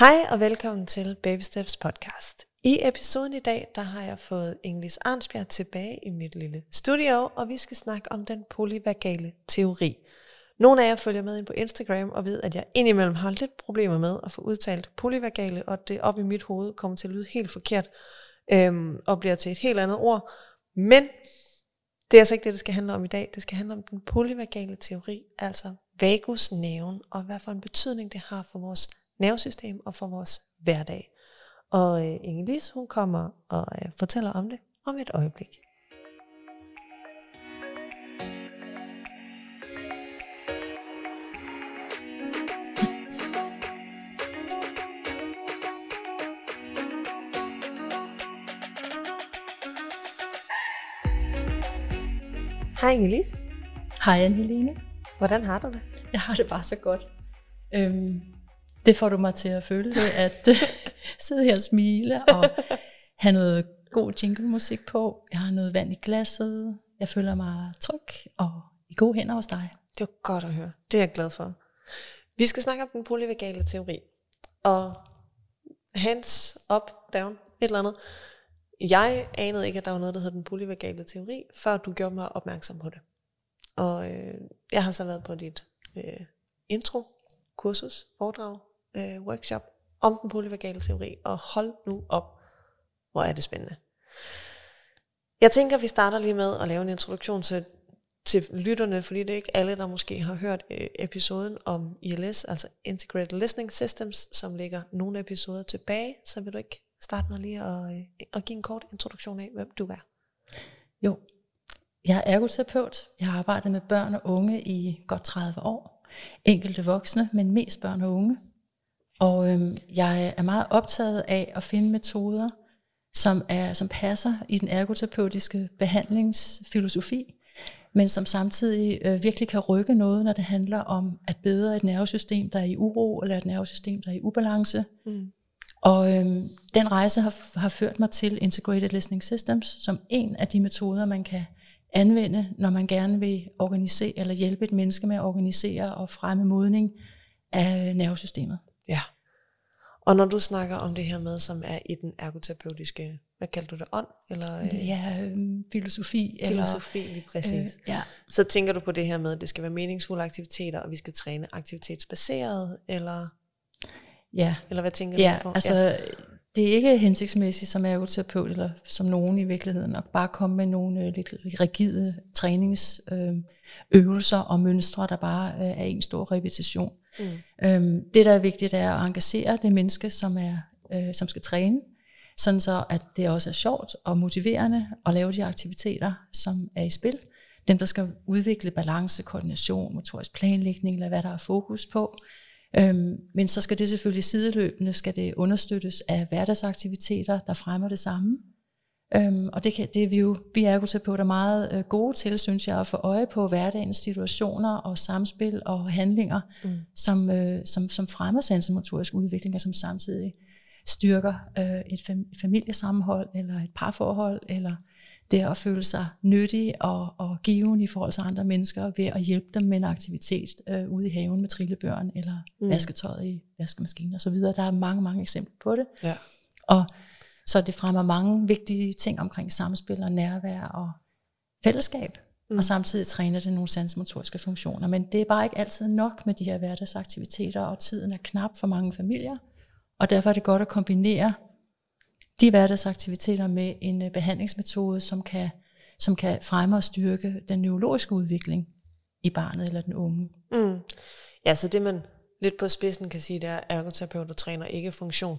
Hej og velkommen til Baby Steps podcast. I episoden i dag, der har jeg fået Inglis Arnsbjerg tilbage i mit lille studio, og vi skal snakke om den polyvagale teori. Nogle af jer følger med ind på Instagram og ved, at jeg indimellem har lidt problemer med at få udtalt polyvagale, og det op i mit hoved kommer til at lyde helt forkert, øhm, og bliver til et helt andet ord. Men det er altså ikke det, det skal handle om i dag. Det skal handle om den polyvagale teori, altså vagusnerven, og hvad for en betydning det har for vores nervesystem og for vores hverdag. Og øh, Inge-Lise, hun kommer og øh, fortæller om det om et øjeblik. Hej Inge-Lise. Hej Anne-Helene. Hvordan har du det? Jeg har det bare så godt. Øhm, det får du mig til at føle at øh, sidde her og smile og have noget god jinglemusik på. Jeg har noget vand i glasset. Jeg føler mig tryg og i gode hænder hos dig. Det var godt at høre. Det er jeg glad for. Vi skal snakke om den polyvagale teori. Og hands up, down, et eller andet. Jeg anede ikke, at der var noget, der hed den polyvagale teori, før du gjorde mig opmærksom på det. Og øh, jeg har så været på dit øh, intro, kursus, foredrag, øh, workshop om den polyvagale teori, og hold nu op, hvor er det spændende. Jeg tænker, vi starter lige med at lave en introduktion til, til lytterne, fordi det er ikke alle, der måske har hørt øh, episoden om ILS, altså Integrated Listening Systems, som ligger nogle episoder tilbage, så vil du ikke starte med lige at, øh, at give en kort introduktion af, hvem du er. Jo, jeg er ergoterapeut. Jeg har arbejdet med børn og unge i godt 30 år. Enkelte voksne, men mest børn og unge. Og øhm, jeg er meget optaget af at finde metoder, som, er, som passer i den ergoterapeutiske behandlingsfilosofi, men som samtidig øh, virkelig kan rykke noget, når det handler om at bedre et nervesystem, der er i uro, eller et nervesystem, der er i ubalance. Mm. Og øhm, den rejse har, har ført mig til Integrated Listening Systems, som en af de metoder, man kan anvende, når man gerne vil organisere eller hjælpe et menneske med at organisere og fremme modning af nervesystemet. Ja. Og når du snakker om det her med, som er i den ergoterapeutiske, hvad kalder du det, ånd? Eller, øh, ja, øh, filosofi. Filosofi, eller, lige præcis. Øh, ja. Så tænker du på det her med, at det skal være meningsfulde aktiviteter, og vi skal træne aktivitetsbaseret, eller, ja. eller hvad tænker ja, du på? Altså, ja, det er ikke hensigtsmæssigt som ergoterapeut, eller som nogen i virkeligheden, at bare komme med nogle øh, lidt rigide træningsøvelser øh, og mønstre, der bare øh, er en stor repetition. Mm. Øhm, det, der er vigtigt, er at engagere det menneske, som, er, øh, som skal træne, sådan så at det også er sjovt og motiverende at lave de aktiviteter, som er i spil. Dem, der skal udvikle balance, koordination, motorisk planlægning, eller hvad der er fokus på. Øhm, men så skal det selvfølgelig sideløbende skal det understøttes af hverdagsaktiviteter, der fremmer det samme. Øhm, og det, kan, det er vi jo, vi ergoterapeuter meget øh, gode til, synes jeg, at få øje på hverdagens situationer og samspil og handlinger, mm. som, øh, som, som fremmer sensomotorisk udvikling, og som samtidig styrker øh, et fam- familiesammenhold, eller et parforhold, eller det at føle sig nyttig og, og given i forhold til andre mennesker, ved at hjælpe dem med en aktivitet øh, ude i haven med trillebøren, eller mm. vasketøjet i vaskemaskinen osv. Der er mange, mange eksempler på det. Ja. Og så det fremmer mange vigtige ting omkring samspil og nærvær og fællesskab. Mm. Og samtidig træner det nogle sansmotoriske funktioner. Men det er bare ikke altid nok med de her hverdagsaktiviteter, og tiden er knap for mange familier. Og derfor er det godt at kombinere de hverdagsaktiviteter med en øh, behandlingsmetode, som kan, som kan fremme og styrke den neurologiske udvikling i barnet eller den unge. Mm. Ja, så det man lidt på spidsen kan sige, det er, at ergoterapeuter træner ikke funktion,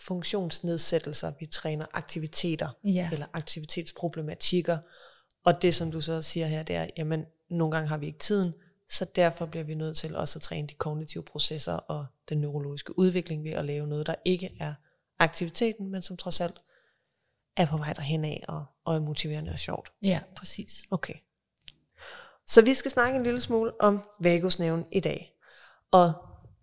funktionsnedsættelser, vi træner aktiviteter ja. eller aktivitetsproblematikker. Og det, som du så siger her, det er, jamen, nogle gange har vi ikke tiden, så derfor bliver vi nødt til også at træne de kognitive processer og den neurologiske udvikling ved at lave noget, der ikke er aktiviteten, men som trods alt er på vej derhen af og, og er motiverende og sjovt. Ja, præcis. Okay. Så vi skal snakke en lille smule om vagusnerven i dag. Og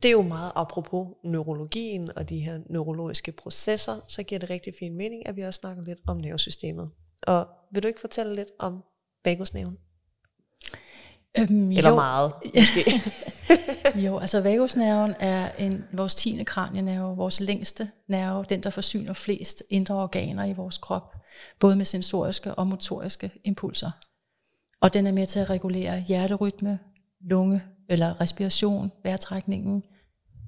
det er jo meget apropos neurologien og de her neurologiske processer, så giver det rigtig fin mening, at vi også snakker lidt om nervesystemet. Og vil du ikke fortælle lidt om vagusnerven? Øhm, Eller jo. meget, måske. jo, altså vagusnerven er en, vores tiende kranienerve, vores længste nerve, den der forsyner flest indre organer i vores krop, både med sensoriske og motoriske impulser. Og den er med til at regulere hjerterytme, lunge eller respiration, vejrtrækningen,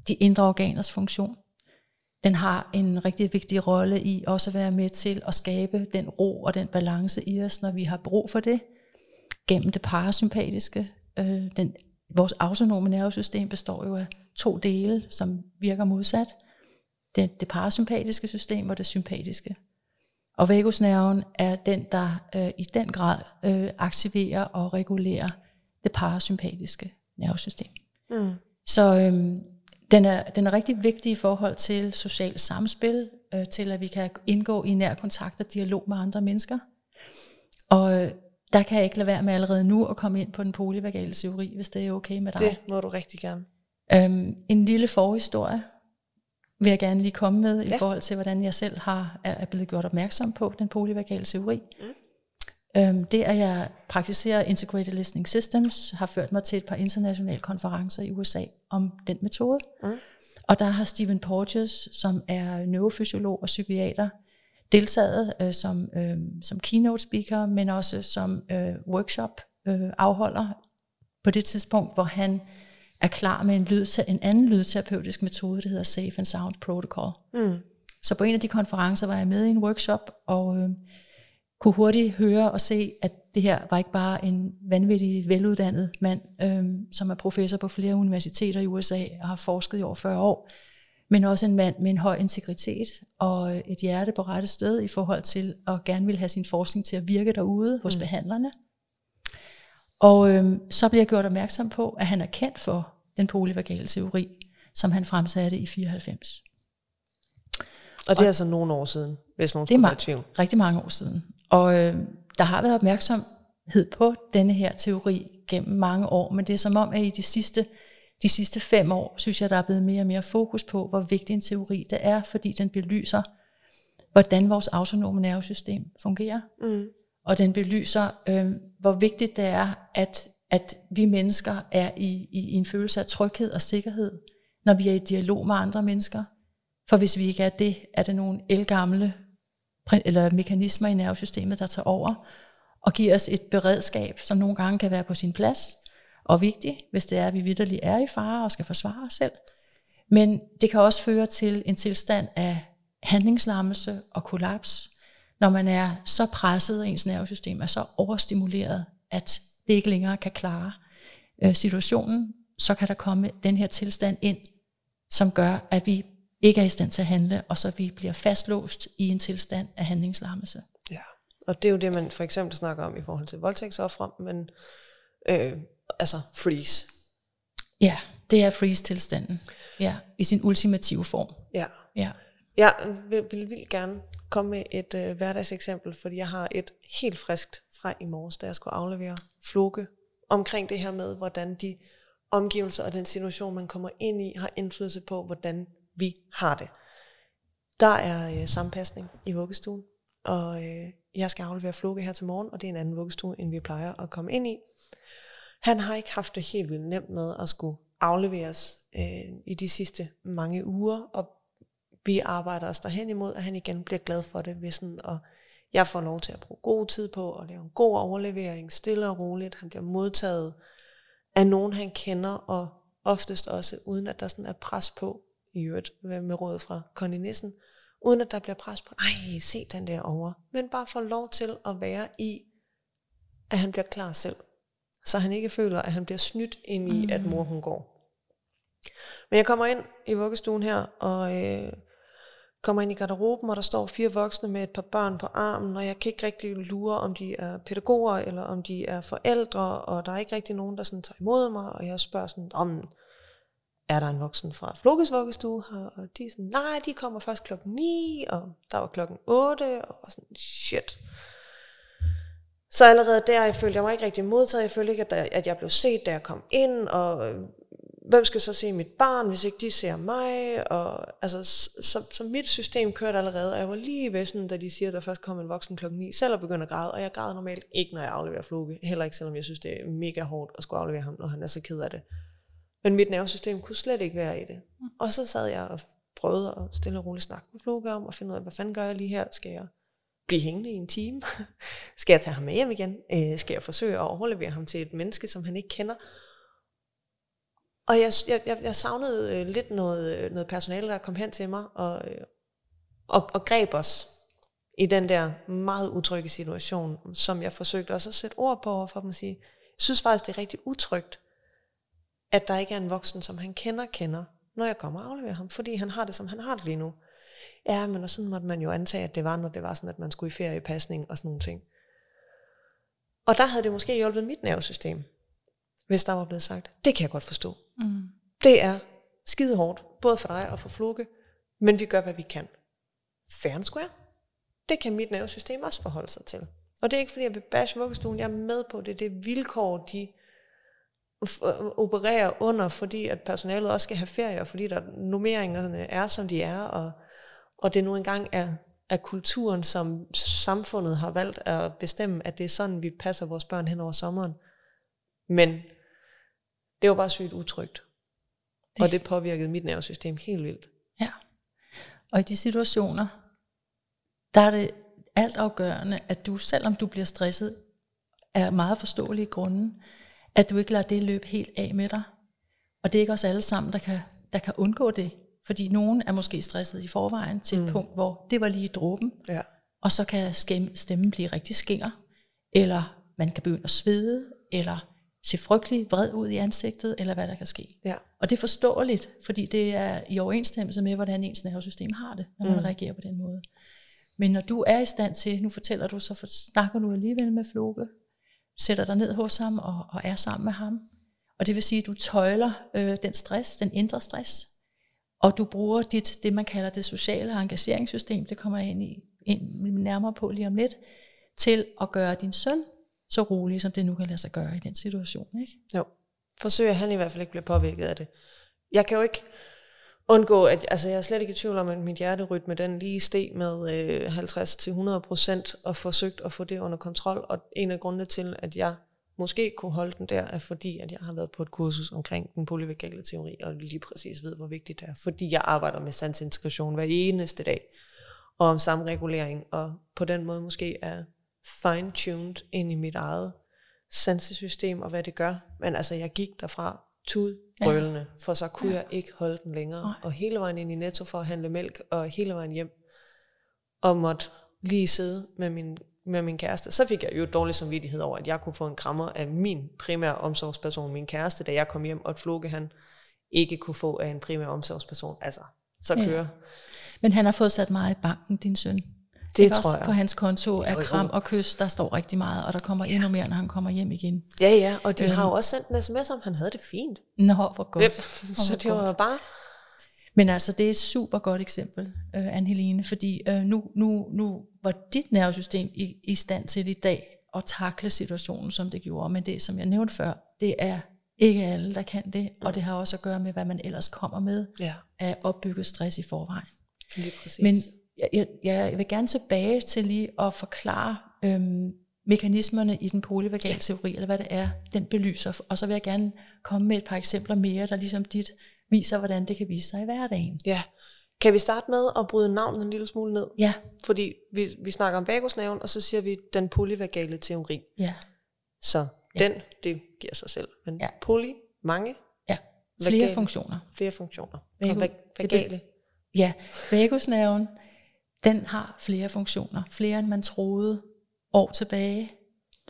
de indre organers funktion. Den har en rigtig vigtig rolle i også at være med til at skabe den ro og den balance i os, når vi har brug for det, gennem det parasympatiske. Øh, den, vores autonome nervesystem består jo af to dele, som virker modsat. Det, det parasympatiske system og det sympatiske. Og vagusnerven er den, der øh, i den grad øh, aktiverer og regulerer det parasympatiske nervesystem. Mm. Så øhm, den, er, den er rigtig vigtig i forhold til socialt samspil, øh, til at vi kan indgå i nær kontakt og dialog med andre mennesker. Og øh, der kan jeg ikke lade være med allerede nu at komme ind på den polyvagale teori, hvis det er okay med dig. Det må du rigtig gerne. Øhm, en lille forhistorie vil jeg gerne lige komme med ja. i forhold til, hvordan jeg selv har, er blevet gjort opmærksom på den polyvagale teori. Mm. Øhm, det, at jeg praktiserer Integrated Listening Systems, har ført mig til et par internationale konferencer i USA om den metode. Mm. Og der har Stephen Porges, som er neurofysiolog og psykiater, deltaget øh, som, øh, som keynote speaker, men også som øh, workshop øh, afholder på det tidspunkt, hvor han er klar med en, lyd, en anden lydterapeutisk metode, der hedder Safe and Sound Protocol. Mm. Så på en af de konferencer var jeg med i en workshop, og øh, kunne hurtigt høre og se, at det her var ikke bare en vanvittig veluddannet mand, øh, som er professor på flere universiteter i USA og har forsket i over 40 år, men også en mand med en høj integritet og et hjerte på rette sted i forhold til at gerne vil have sin forskning til at virke derude hos mm. behandlerne. Og øh, så bliver jeg gjort opmærksom på, at han er kendt for den polyvagale teori, som han fremsatte i 94. Og det er og, altså nogle år siden, hvis nogen det er mange, rigtig mange år siden. Og øh, der har været opmærksomhed på denne her teori gennem mange år, men det er som om, at i de sidste, de sidste fem år, synes jeg, der er blevet mere og mere fokus på, hvor vigtig en teori det er, fordi den belyser, hvordan vores autonome nervesystem fungerer. Mm. Og den belyser, øh, hvor vigtigt det er, at, at vi mennesker er i, i, i en følelse af tryghed og sikkerhed, når vi er i dialog med andre mennesker. For hvis vi ikke er det, er det nogle elgamle eller mekanismer i nervesystemet, der tager over og giver os et beredskab, som nogle gange kan være på sin plads og vigtig, hvis det er, at vi vidderligt er i fare og skal forsvare os selv. Men det kan også føre til en tilstand af handlingslammelse og kollaps, når man er så presset, og ens nervesystem er så overstimuleret, at det ikke længere kan klare øh, situationen, så kan der komme den her tilstand ind, som gør, at vi ikke er i stand til at handle, og så vi bliver fastlåst i en tilstand af handlingslammelse. Ja, og det er jo det, man for eksempel snakker om i forhold til voldtægtsoffre, men øh, altså freeze. Ja, det er freeze-tilstanden. Ja, i sin ultimative form. Ja. Ja. Jeg vil, vil, vil gerne komme med et øh, hverdagseksempel, fordi jeg har et helt friskt fra i morges, da jeg skulle aflevere floke omkring det her med, hvordan de omgivelser og den situation, man kommer ind i, har indflydelse på, hvordan vi har det. Der er øh, sammenpasning i vuggestuen, og øh, jeg skal aflevere Floke her til morgen, og det er en anden vuggestue, end vi plejer at komme ind i. Han har ikke haft det helt vildt nemt med at skulle afleveres øh, i de sidste mange uger, og vi arbejder os derhen imod, at han igen bliver glad for det, hvis sådan, og jeg får lov til at bruge god tid på at lave en god overlevering, stille og roligt. Han bliver modtaget af nogen, han kender, og oftest også uden at der sådan er pres på i øvrigt med råd fra Connie Nissen, uden at der bliver pres på, ej, se den der over, men bare få lov til at være i, at han bliver klar selv, så han ikke føler, at han bliver snydt ind i, mm. at mor hun går. Men jeg kommer ind i vuggestuen her, og øh, kommer ind i garderoben, og der står fire voksne med et par børn på armen, og jeg kan ikke rigtig lure, om de er pædagoger, eller om de er forældre, og der er ikke rigtig nogen, der sådan tager imod mig, og jeg spørger sådan, om er der en voksen fra Flokes vuggestue her, og de er sådan, nej, de kommer først klokken 9, og der var klokken 8, og sådan, shit. Så allerede der, jeg følte, jeg var ikke rigtig modtaget, jeg følte ikke, at, der, at jeg blev set, da jeg kom ind, og øh, hvem skal så se mit barn, hvis ikke de ser mig? Og, altså, så, så mit system kørte allerede, og jeg var lige ved sådan, da de siger, at der først kom en voksen klokken 9, selv at begynde at græde, og jeg græder normalt ikke, når jeg afleverer fluge, heller ikke selvom jeg synes, det er mega hårdt at skulle aflevere ham, når han er så ked af det. Men mit nervesystem kunne slet ikke være i det. Mm. Og så sad jeg og prøvede at stille og roligt snakke med Fluke om, og finde ud af, hvad fanden gør jeg lige her? Skal jeg blive hængende i en time? skal jeg tage ham med hjem igen? Øh, skal jeg forsøge at overlevere ham til et menneske, som han ikke kender? Og jeg, jeg, jeg, savnede øh, lidt noget, øh, noget personale, der kom hen til mig og, øh, og, og greb os i den der meget utrygge situation, som jeg forsøgte også at sætte ord på for dem at sige, jeg synes faktisk, det er rigtig utrygt, at der ikke er en voksen, som han kender, kender, når jeg kommer og afleverer ham, fordi han har det, som han har det lige nu. Ja, men og sådan måtte man jo antage, at det var, når det var sådan, at man skulle i ferie, pasning og sådan nogle ting. Og der havde det måske hjulpet mit nervesystem, hvis der var blevet sagt, det kan jeg godt forstå. Mm. Det er skide hårdt, både for dig og for Flukke, men vi gør, hvad vi kan. Fair square. Det kan mit nervesystem også forholde sig til. Og det er ikke fordi, jeg vil bash vuggestuen, jeg er med på det. Det er vilkår, de opererer under, fordi at personalet også skal have ferie, og fordi der nummeringerne er, som de er, og, og det nu engang er, er kulturen, som samfundet har valgt at bestemme, at det er sådan, vi passer vores børn hen over sommeren. Men det var bare sygt utrygt. Og det påvirkede mit nervesystem helt vildt. Ja. Og i de situationer, der er det alt afgørende, at du, selvom du bliver stresset, er meget forståelige grunde, at du ikke lader det løbe helt af med dig. Og det er ikke os alle sammen, der kan, der kan undgå det. Fordi nogen er måske stresset i forvejen til et mm. punkt, hvor det var lige dråben. Ja. Og så kan stemmen blive rigtig skinger. Eller man kan begynde at svede, eller se frygtelig vred ud i ansigtet, eller hvad der kan ske. Ja. Og det er forståeligt, fordi det er i overensstemmelse med, hvordan ens nervesystem har det, når man mm. reagerer på den måde. Men når du er i stand til, nu fortæller du, så snakker du alligevel med Floke, sætter dig ned hos ham og, og er sammen med ham. Og det vil sige, at du tøjler øh, den stress, den indre stress, og du bruger dit, det man kalder det sociale engageringssystem, det kommer jeg ind, i, ind nærmere på lige om lidt, til at gøre din søn så rolig, som det nu kan lade sig gøre i den situation. Ikke? Jo. Forsøger han i hvert fald ikke bliver påvirket af det. Jeg kan jo ikke undgå, at altså jeg er slet ikke i tvivl om, at mit hjerterytme den lige steg med øh, 50-100% og forsøgt at få det under kontrol. Og en af grundene til, at jeg måske kunne holde den der, er fordi, at jeg har været på et kursus omkring den polyvagale teori, og lige præcis ved, hvor vigtigt det er. Fordi jeg arbejder med sansintegration hver eneste dag, og om samregulering, og på den måde måske er fine-tuned ind i mit eget sansesystem og hvad det gør. Men altså, jeg gik derfra tud brølende, ja. for så kunne ja. jeg ikke holde den længere. Nej. Og hele vejen ind i Netto for at handle mælk, og hele vejen hjem, og måtte lige sidde med min, med min kæreste. Så fik jeg jo dårlig samvittighed over, at jeg kunne få en krammer af min primære omsorgsperson, min kæreste, da jeg kom hjem, og at Floke han ikke kunne få af en primær omsorgsperson. Altså, så kører. Ja. Men han har fået sat meget i banken, din søn. Det tror jeg. På hans konto er kram og kys, der står rigtig meget, og der kommer ja. endnu mere, når han kommer hjem igen. Ja, ja, og de øhm. har jo også sendt en sms om, han havde det fint. Nå, hvor godt. Yep. Så det var bare... Men altså, det er et super godt eksempel, uh, Anne-Helene, fordi uh, nu, nu, nu var dit nervesystem i, i stand til i dag at takle situationen, som det gjorde. Men det, som jeg nævnte før, det er ikke alle, der kan det, og det har også at gøre med, hvad man ellers kommer med ja. af opbygget stress i forvejen. Lige præcis. Men jeg, jeg vil gerne tilbage til lige at forklare øhm, mekanismerne i den polyvagale teori, eller hvad det er, den belyser. Og så vil jeg gerne komme med et par eksempler mere, der ligesom dit viser, hvordan det kan vise sig i hverdagen. Ja. Kan vi starte med at bryde navnet en lille smule ned? Ja. Fordi vi, vi snakker om vagusnerven, og så siger vi den polyvagale teori. Ja. Så ja. den, det giver sig selv. Men ja. poly, mange. Ja, flere vagale, funktioner. Flere funktioner. Vagu, og vagale. Ja, vagusnerven, den har flere funktioner, flere end man troede år tilbage,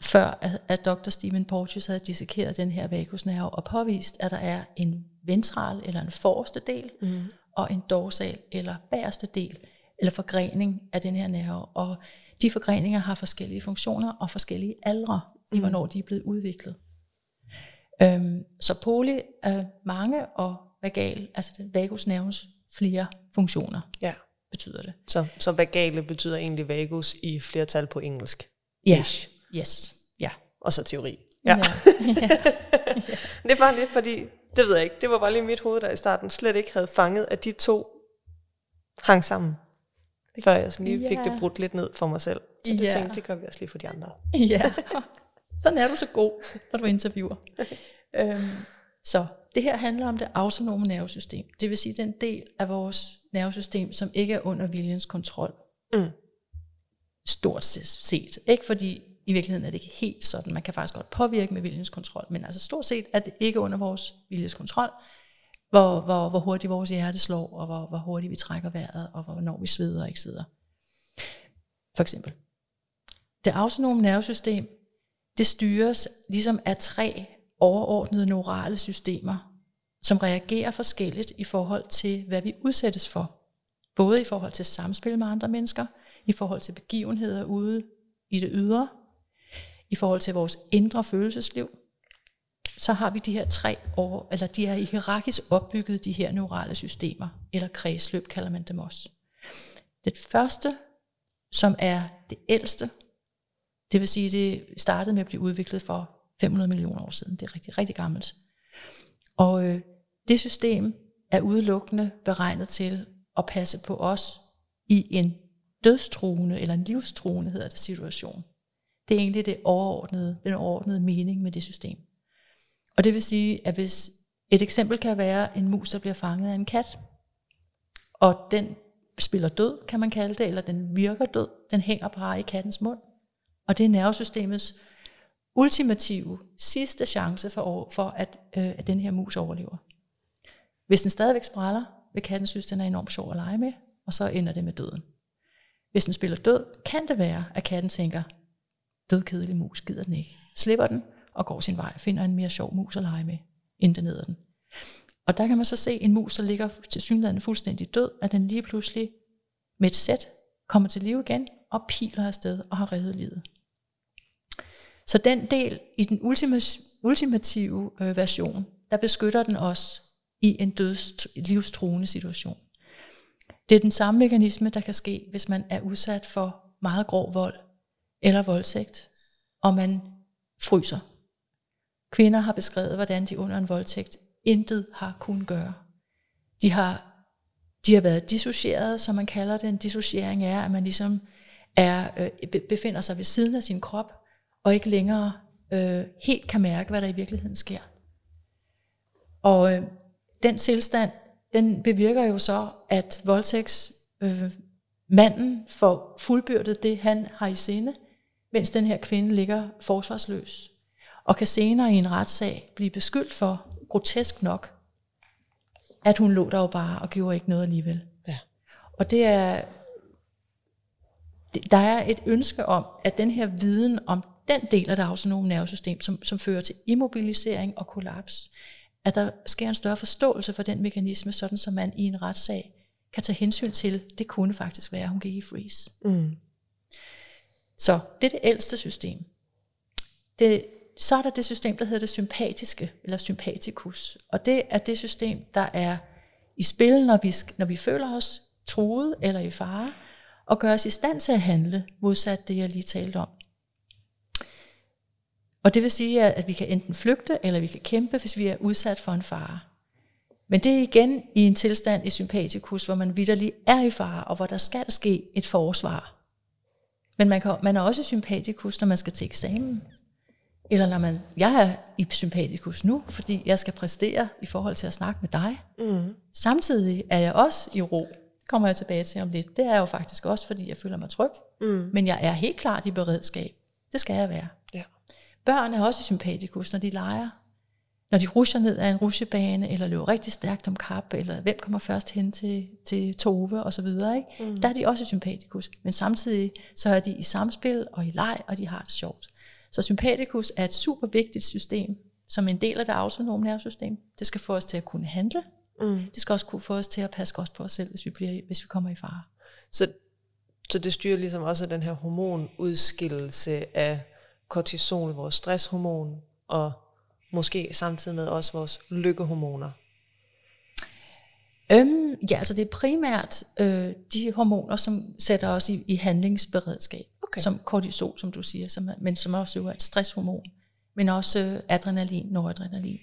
før at, at dr. Stephen Porteous havde dissekeret den her vagusnerve og påvist, at der er en ventral eller en forreste del, mm. og en dorsal eller bagerste del, eller forgrening af den her nerve. Og de forgreninger har forskellige funktioner og forskellige aldre mm. i, hvornår de er blevet udviklet. Øhm, så poly er mange, og vagal, altså vagusnervens flere funktioner. Ja betyder det. Så, så vagale betyder egentlig vagus i flertal på engelsk? Ja, yes, ja. Og så teori. Ja. ja. det er bare lidt, fordi Det ved jeg ikke. Det var bare lige mit hoved, der i starten slet ikke havde fanget, at de to hang sammen. Før jeg sådan lige fik Ja. det brudt lidt ned for mig selv. Så det tænkte, det gør vi også lige for de andre. Ja, sådan er du så god, når du interviewer. øhm, så det her handler om det autonome nervesystem. Det vil sige den del af vores nervesystem, som ikke er under viljens kontrol. Mm. Stort set. Ikke fordi i virkeligheden er det ikke helt sådan. Man kan faktisk godt påvirke med viljeskontrol. Men altså stort set er det ikke under vores viljeskontrol, hvor, hvor, hvor hurtigt vores hjerte slår, og hvor, hvor hurtigt vi trækker vejret, og hvornår vi sveder og ikke sveder. For eksempel. Det autonome nervesystem, det styres ligesom af tre overordnede neurale systemer, som reagerer forskelligt i forhold til, hvad vi udsættes for. Både i forhold til samspil med andre mennesker, i forhold til begivenheder ude i det ydre, i forhold til vores indre følelsesliv, så har vi de her tre år, eller de er hierarkisk opbygget, de her neurale systemer, eller kredsløb kalder man dem også. Det første, som er det ældste, det vil sige, det startede med at blive udviklet for 500 millioner år siden. Det er rigtig, rigtig gammelt. Og øh, det system er udelukkende beregnet til at passe på os i en dødstruende, eller en livstruende hedder det, situation. Det er egentlig det overordnede, den overordnede mening med det system. Og det vil sige, at hvis et eksempel kan være en mus, der bliver fanget af en kat, og den spiller død, kan man kalde det, eller den virker død, den hænger bare i kattens mund, og det er nervesystemets ultimative sidste chance for, for at, øh, at den her mus overlever. Hvis den stadigvæk spræller, vil katten synes, den er enormt sjov at lege med, og så ender det med døden. Hvis den spiller død, kan det være, at katten tænker, dødkedelig mus, gider den ikke. Slipper den og går sin vej, finder en mere sjov mus at lege med, inden den æder den. Og der kan man så se en mus, der ligger til synligheden fuldstændig død, at den lige pludselig med et sæt kommer til live igen og piler afsted og har reddet livet. Så den del i den ultimative øh, version, der beskytter den os i en døds livstruende situation. Det er den samme mekanisme, der kan ske, hvis man er udsat for meget grov vold eller voldtægt, og man fryser. Kvinder har beskrevet, hvordan de under en voldtægt intet har kunnet gøre. De har, de har været dissocieret, som man kalder det. En dissociering er, at man ligesom er, øh, befinder sig ved siden af sin krop, og ikke længere øh, helt kan mærke, hvad der i virkeligheden sker. Og øh, den tilstand, den bevirker jo så, at voldtægtsmanden øh, manden får fuldbyrdet det, han har i sinde, mens den her kvinde ligger forsvarsløs, og kan senere i en retssag blive beskyldt for, grotesk nok, at hun lå der jo bare og gjorde ikke noget alligevel. Ja. Og det er, der er et ønske om, at den her viden om den del af det autonome nervesystem, som, som fører til immobilisering og kollaps, at der sker en større forståelse for den mekanisme, sådan som man i en retssag kan tage hensyn til, det kunne faktisk være, at hun gik i freeze. Mm. Så det er det ældste system. Det, så er der det system, der hedder det sympatiske, eller sympatikus. Og det er det system, der er i spil, når vi, når vi føler os truet eller i fare, og gør os i stand til at handle, modsat det, jeg lige talte om. Og det vil sige, at at vi kan enten flygte, eller vi kan kæmpe, hvis vi er udsat for en fare. Men det er igen i en tilstand i sympatikus, hvor man vidderlig er i fare, og hvor der skal ske et forsvar. Men man, kan, man er også sympatikus, når man skal til eksamen. Eller når man, jeg er i sympatikus nu, fordi jeg skal præstere i forhold til at snakke med dig. Mm. Samtidig er jeg også i ro. Det kommer jeg tilbage til om lidt. Det er jeg jo faktisk også, fordi jeg føler mig tryg. Mm. Men jeg er helt klart i beredskab. Det skal jeg være. Ja. Børn er også i sympatikus, når de leger. Når de rusher ned ad en rusjebane, eller løber rigtig stærkt om kap, eller hvem kommer først hen til, til Tove, og så videre. Ikke? Mm. Der er de også sympatikus. Men samtidig så er de i samspil og i leg, og de har det sjovt. Så sympatikus er et super vigtigt system, som en del af det autonome nervesystem. Det skal få os til at kunne handle. Mm. Det skal også kunne få os til at passe godt på os selv, hvis vi, bliver, hvis vi kommer i fare. Så, så det styrer ligesom også den her hormonudskillelse af kortisol, vores stresshormon, og måske samtidig med også vores lykkehormoner. Øhm, ja, altså det er primært øh, de hormoner, som sætter os i, i handlingsberedskab. Okay. Som kortisol, som du siger, som er, men som også jo er et stresshormon. Men også øh, adrenalin, noradrenalin.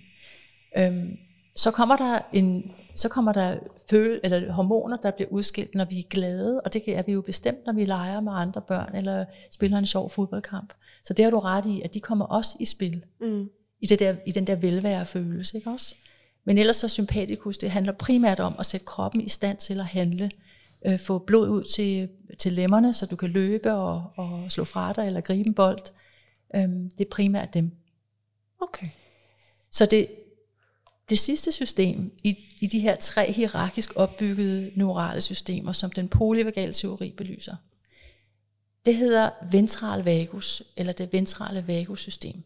Øhm, så kommer der en så kommer der føle, eller hormoner, der bliver udskilt, når vi er glade, og det er vi jo bestemt, når vi leger med andre børn, eller spiller en sjov fodboldkamp. Så det har du ret i, at de kommer også i spil, mm. I, det der, i den der velværefølelse, ikke også? Men ellers så sympatikus, det handler primært om at sætte kroppen i stand til at handle, øh, få blod ud til, til lemmerne, så du kan løbe og, og slå fra dig, eller gribe en bold. Øhm, det er primært dem. Okay. Så det, det sidste system i, i de her tre hierarkisk opbyggede neurale systemer, som den polyvagale teori belyser, det hedder ventral vagus, eller det ventrale vagussystem.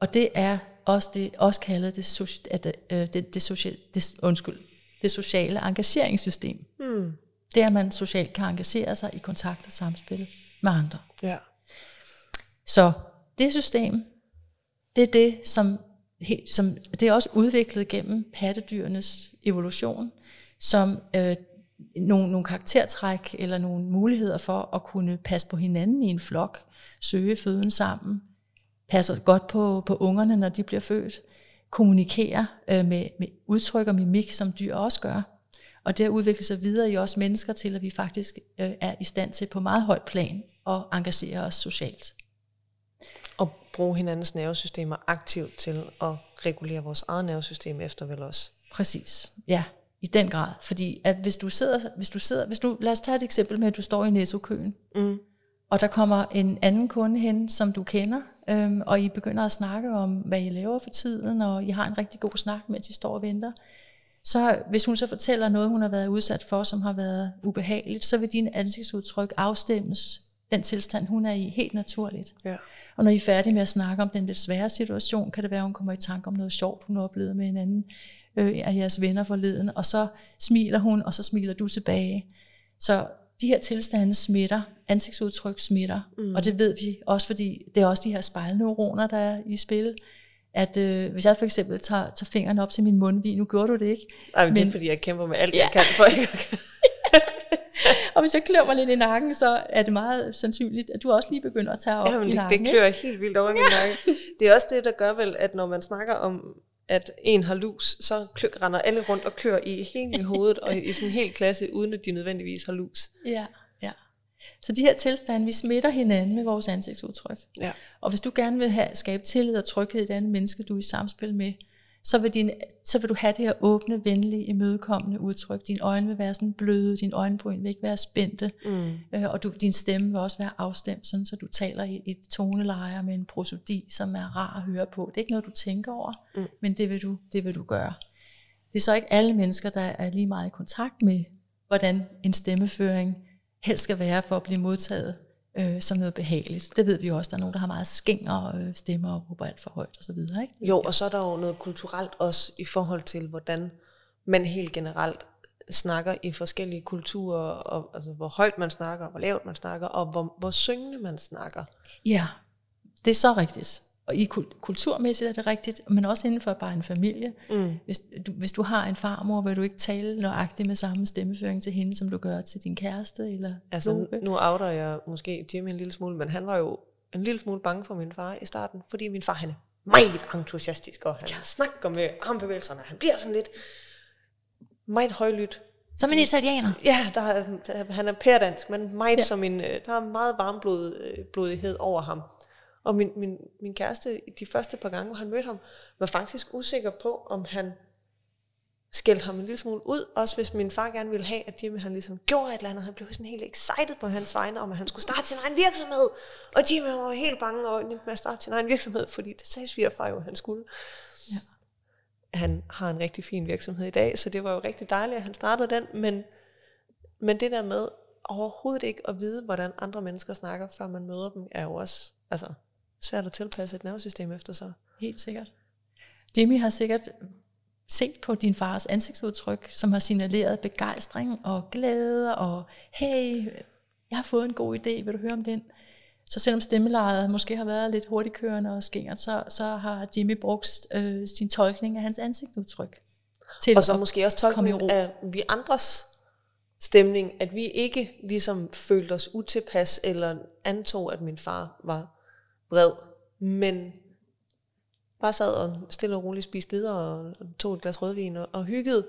Og det er også, det, også kaldet det, soci, det, det, det, social, det, undskyld, det sociale engageringssystem. Mm. Det er, at man socialt kan engagere sig i kontakt og samspil med andre. Ja. Så det system, det er det, som helt, som, det er også udviklet gennem pattedyrenes evolution, som øh, nogle, nogle karaktertræk eller nogle muligheder for at kunne passe på hinanden i en flok, søge føden sammen, passe godt på, på ungerne, når de bliver født, kommunikere øh, med, med udtryk og mimik, som dyr også gør. Og det har udviklet sig videre i os mennesker til, at vi faktisk øh, er i stand til på meget højt plan at engagere os socialt og bruge hinandens nervesystemer aktivt til at regulere vores eget nervesystem efter vel også. Præcis, ja, i den grad. Fordi at hvis du sidder, hvis du sidder, hvis du, lad os tage et eksempel med, at du står i Netto-køen, mm. og der kommer en anden kunde hen, som du kender, øhm, og I begynder at snakke om, hvad I laver for tiden, og I har en rigtig god snak, mens I står og venter, så hvis hun så fortæller noget, hun har været udsat for, som har været ubehageligt, så vil din ansigtsudtryk afstemmes den tilstand, hun er i, helt naturligt. Ja. Og når I er færdige med at snakke om den lidt svære situation, kan det være, at hun kommer i tanke om noget sjovt, hun oplevede med en anden øh, af jeres venner forleden, og så smiler hun, og så smiler du tilbage. Så de her tilstande smitter, ansigtsudtryk smitter, mm. og det ved vi også, fordi det er også de her spejlneuroner, der er i spil, at øh, hvis jeg for eksempel tager, tager fingeren op til min mundvig, nu gjorde du det ikke. Nej, men, men det er fordi, jeg kæmper med alt, ja. jeg kan for ikke og hvis jeg klør mig lidt i nakken, så er det meget sandsynligt, at du også lige begynder at tage op Jamen, i nakken. det klør helt vildt over i min nakke. Det er også det, der gør vel, at når man snakker om, at en har lus, så klør, render alle rundt og klør i hele hovedet, og i sådan en hel klasse, uden at de nødvendigvis har lus. Ja, ja. Så de her tilstande, vi smitter hinanden med vores ansigtsudtryk. Ja. Og hvis du gerne vil have, skabe tillid og tryghed i andet menneske, du er i samspil med, så vil, din, så vil du have det her åbne, venlige, imødekommende udtryk. Dine øjne vil være sådan bløde, din øjenbryn vil ikke være spændte, mm. øh, og du, din stemme vil også være afstemt, sådan, så du taler i et toneleje med en prosodi, som er rar at høre på. Det er ikke noget, du tænker over, mm. men det vil, du, det vil du gøre. Det er så ikke alle mennesker, der er lige meget i kontakt med, hvordan en stemmeføring helst skal være for at blive modtaget øh, som noget behageligt. Det ved vi jo også, der er nogen, der har meget skænger øh, stemmer og råber alt for højt og så videre. Ikke? Jo, og så er der jo noget kulturelt også i forhold til, hvordan man helt generelt snakker i forskellige kulturer, og altså, hvor højt man snakker, hvor lavt man snakker, og hvor, hvor syngende man snakker. Ja, det er så rigtigt og i kulturmæssigt er det rigtigt, men også inden for bare en familie. Mm. Hvis, du, hvis du har en farmor, vil du ikke tale nøjagtigt med samme stemmeføring til hende, som du gør til din kæreste eller Altså Lobe. nu outer jeg måske Jimmy en lille smule, men han var jo en lille smule bange for min far i starten, fordi min far han er meget entusiastisk, og han ja. snakker med armbevægelserne, han bliver sådan lidt meget højlydt. Som en italiener? Ja, der, der, han er pærdansk, men meget ja. som en, øh, der er meget varmblodighed over ham. Og min, min, min kæreste, de første par gange, hvor han mødte ham, var faktisk usikker på, om han skældte ham en lille smule ud, også hvis min far gerne ville have, at Jimmy han ligesom gjorde et eller andet. Han blev sådan helt excited på hans vegne, om at han skulle starte sin egen virksomhed. Og Jimmy var helt bange og med at starte sin egen virksomhed, fordi det sagde svigerfar jo, at han skulle. Ja. Han har en rigtig fin virksomhed i dag, så det var jo rigtig dejligt, at han startede den, men, men det der med overhovedet ikke at vide, hvordan andre mennesker snakker, før man møder dem, er jo også, altså, svært at tilpasse et nervesystem efter sig. Helt sikkert. Jimmy har sikkert set på din fars ansigtsudtryk, som har signaleret begejstring og glæde og hey, jeg har fået en god idé, vil du høre om den? Så selvom stemmelejet måske har været lidt hurtigkørende og skængert, så, så har Jimmy brugt øh, sin tolkning af hans ansigtsudtryk. Til og så måske også tolkning af vi andres stemning, at vi ikke ligesom følte os utilpas, eller antog, at min far var vred, men bare sad og stille og roligt spiste videre og tog et glas rødvin og, og hyggede.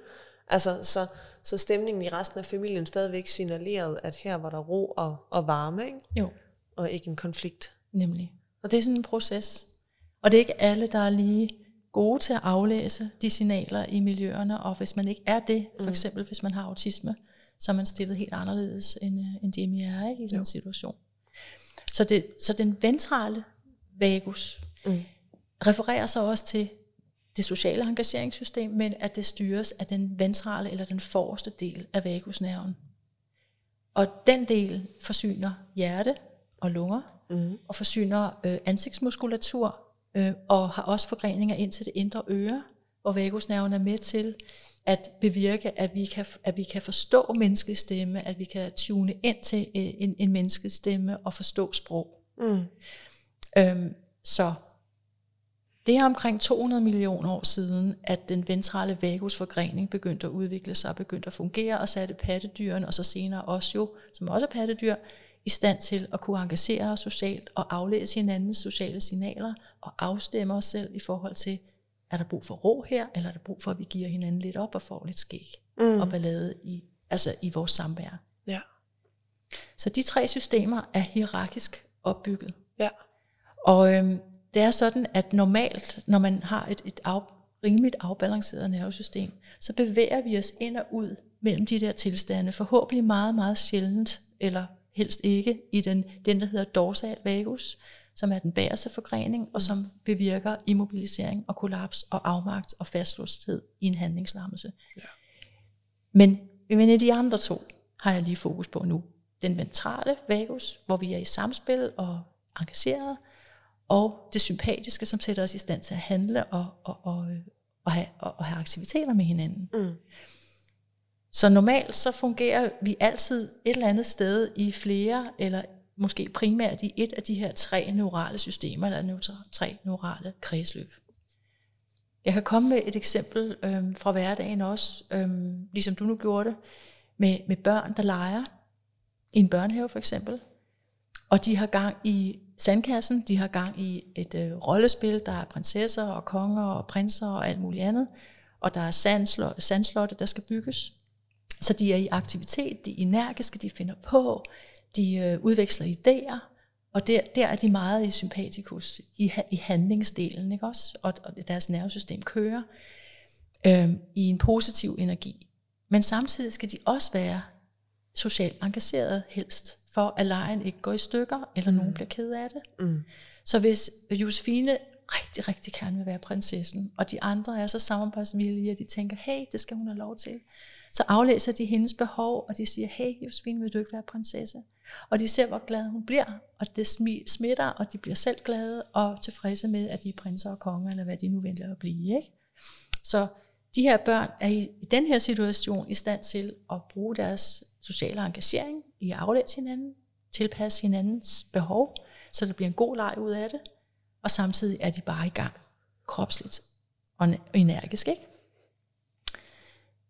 Altså, så, så stemningen i resten af familien stadigvæk signalerede, at her var der ro og, og varme, ikke? Jo, og ikke en konflikt. nemlig. Og det er sådan en proces. Og det er ikke alle, der er lige gode til at aflæse de signaler i miljøerne, og hvis man ikke er det, for eksempel hvis man har autisme, så er man stillet helt anderledes, end, øh, end Jimmy er ikke, i den situation. Så, det, så den ventrale vagus Mm. refererer så også til det sociale engageringssystem, men at det styres af den ventrale eller den forreste del af vagusnerven. Og den del forsyner hjerte og lunger, Mm. og forsyner øh, ansigtsmuskulatur, øh, og har også forgreninger ind til det indre øre, hvor vagusnerven er med til at bevirke, at vi kan, at vi kan forstå menneskets stemme, at vi kan tune ind til øh, en, en menneskets stemme og forstå sprog. Mm. Øhm, så det er omkring 200 millioner år siden, at den ventrale vagusforgrening begyndte at udvikle sig og begyndte at fungere, og satte pattedyrene, og så senere os jo, som også er pattedyr, i stand til at kunne engagere os socialt og aflæse hinandens sociale signaler og afstemme os selv i forhold til, er der brug for ro her, eller er der brug for, at vi giver hinanden lidt op og får lidt skæg Mm. og ballade i, altså i vores samvær. Ja. Så de tre systemer er hierarkisk opbygget. Ja. Og øhm, det er sådan, at normalt, når man har et, et af, rimeligt afbalanceret nervesystem, så bevæger vi os ind og ud mellem de der tilstande, forhåbentlig meget, meget sjældent, eller helst ikke, i den, den der hedder dorsal vagus, som er den bagerste forgrening, og som bevirker immobilisering og kollaps og afmagt og fastlåsthed i en handlingslammelse. Ja. Men, men de andre to har jeg lige fokus på nu. Den ventrale vagus, hvor vi er i samspil og engageret, og det sympatiske, som sætter os i stand til at handle og, og, og, og, have, og, og have aktiviteter med hinanden. Mm. Så normalt så fungerer vi altid et eller andet sted i flere, eller måske primært i et af de her tre neurale systemer, eller tre neurale kredsløb. Jeg kan komme med et eksempel øhm, fra hverdagen også, øhm, ligesom du nu gjorde det, med, med børn, der leger i en børnehave for eksempel. Og de har gang i sandkassen, de har gang i et øh, rollespil, der er prinsesser og konger og prinser og alt muligt andet. Og der er sandslo- sandslotte, der skal bygges. Så de er i aktivitet, de er energiske, de finder på, de øh, udveksler idéer, og der, der er de meget i sympatikus, i, i handlingsdelen, ikke også? Og, og deres nervesystem kører øh, i en positiv energi. Men samtidig skal de også være socialt engageret helst, for at lejen ikke går i stykker, eller nogen bliver ked af det. Mm. Så hvis Josefine rigtig, rigtig gerne vil være prinsessen, og de andre er så samarbejdsvillige, at de tænker, hey, det skal hun have lov til, så aflæser de hendes behov, og de siger, hey, Josefine, vil du ikke være prinsesse? Og de ser, hvor glad hun bliver, og det smitter, og de bliver selv glade og tilfredse med, at de er prinser og konger, eller hvad de nu vælger at blive. Ikke? Så de her børn er i, i den her situation i stand til at bruge deres sociale engagering i at aflæse hinanden, tilpasse hinandens behov, så der bliver en god leg ud af det, og samtidig er de bare i gang kropsligt og energisk. Ikke?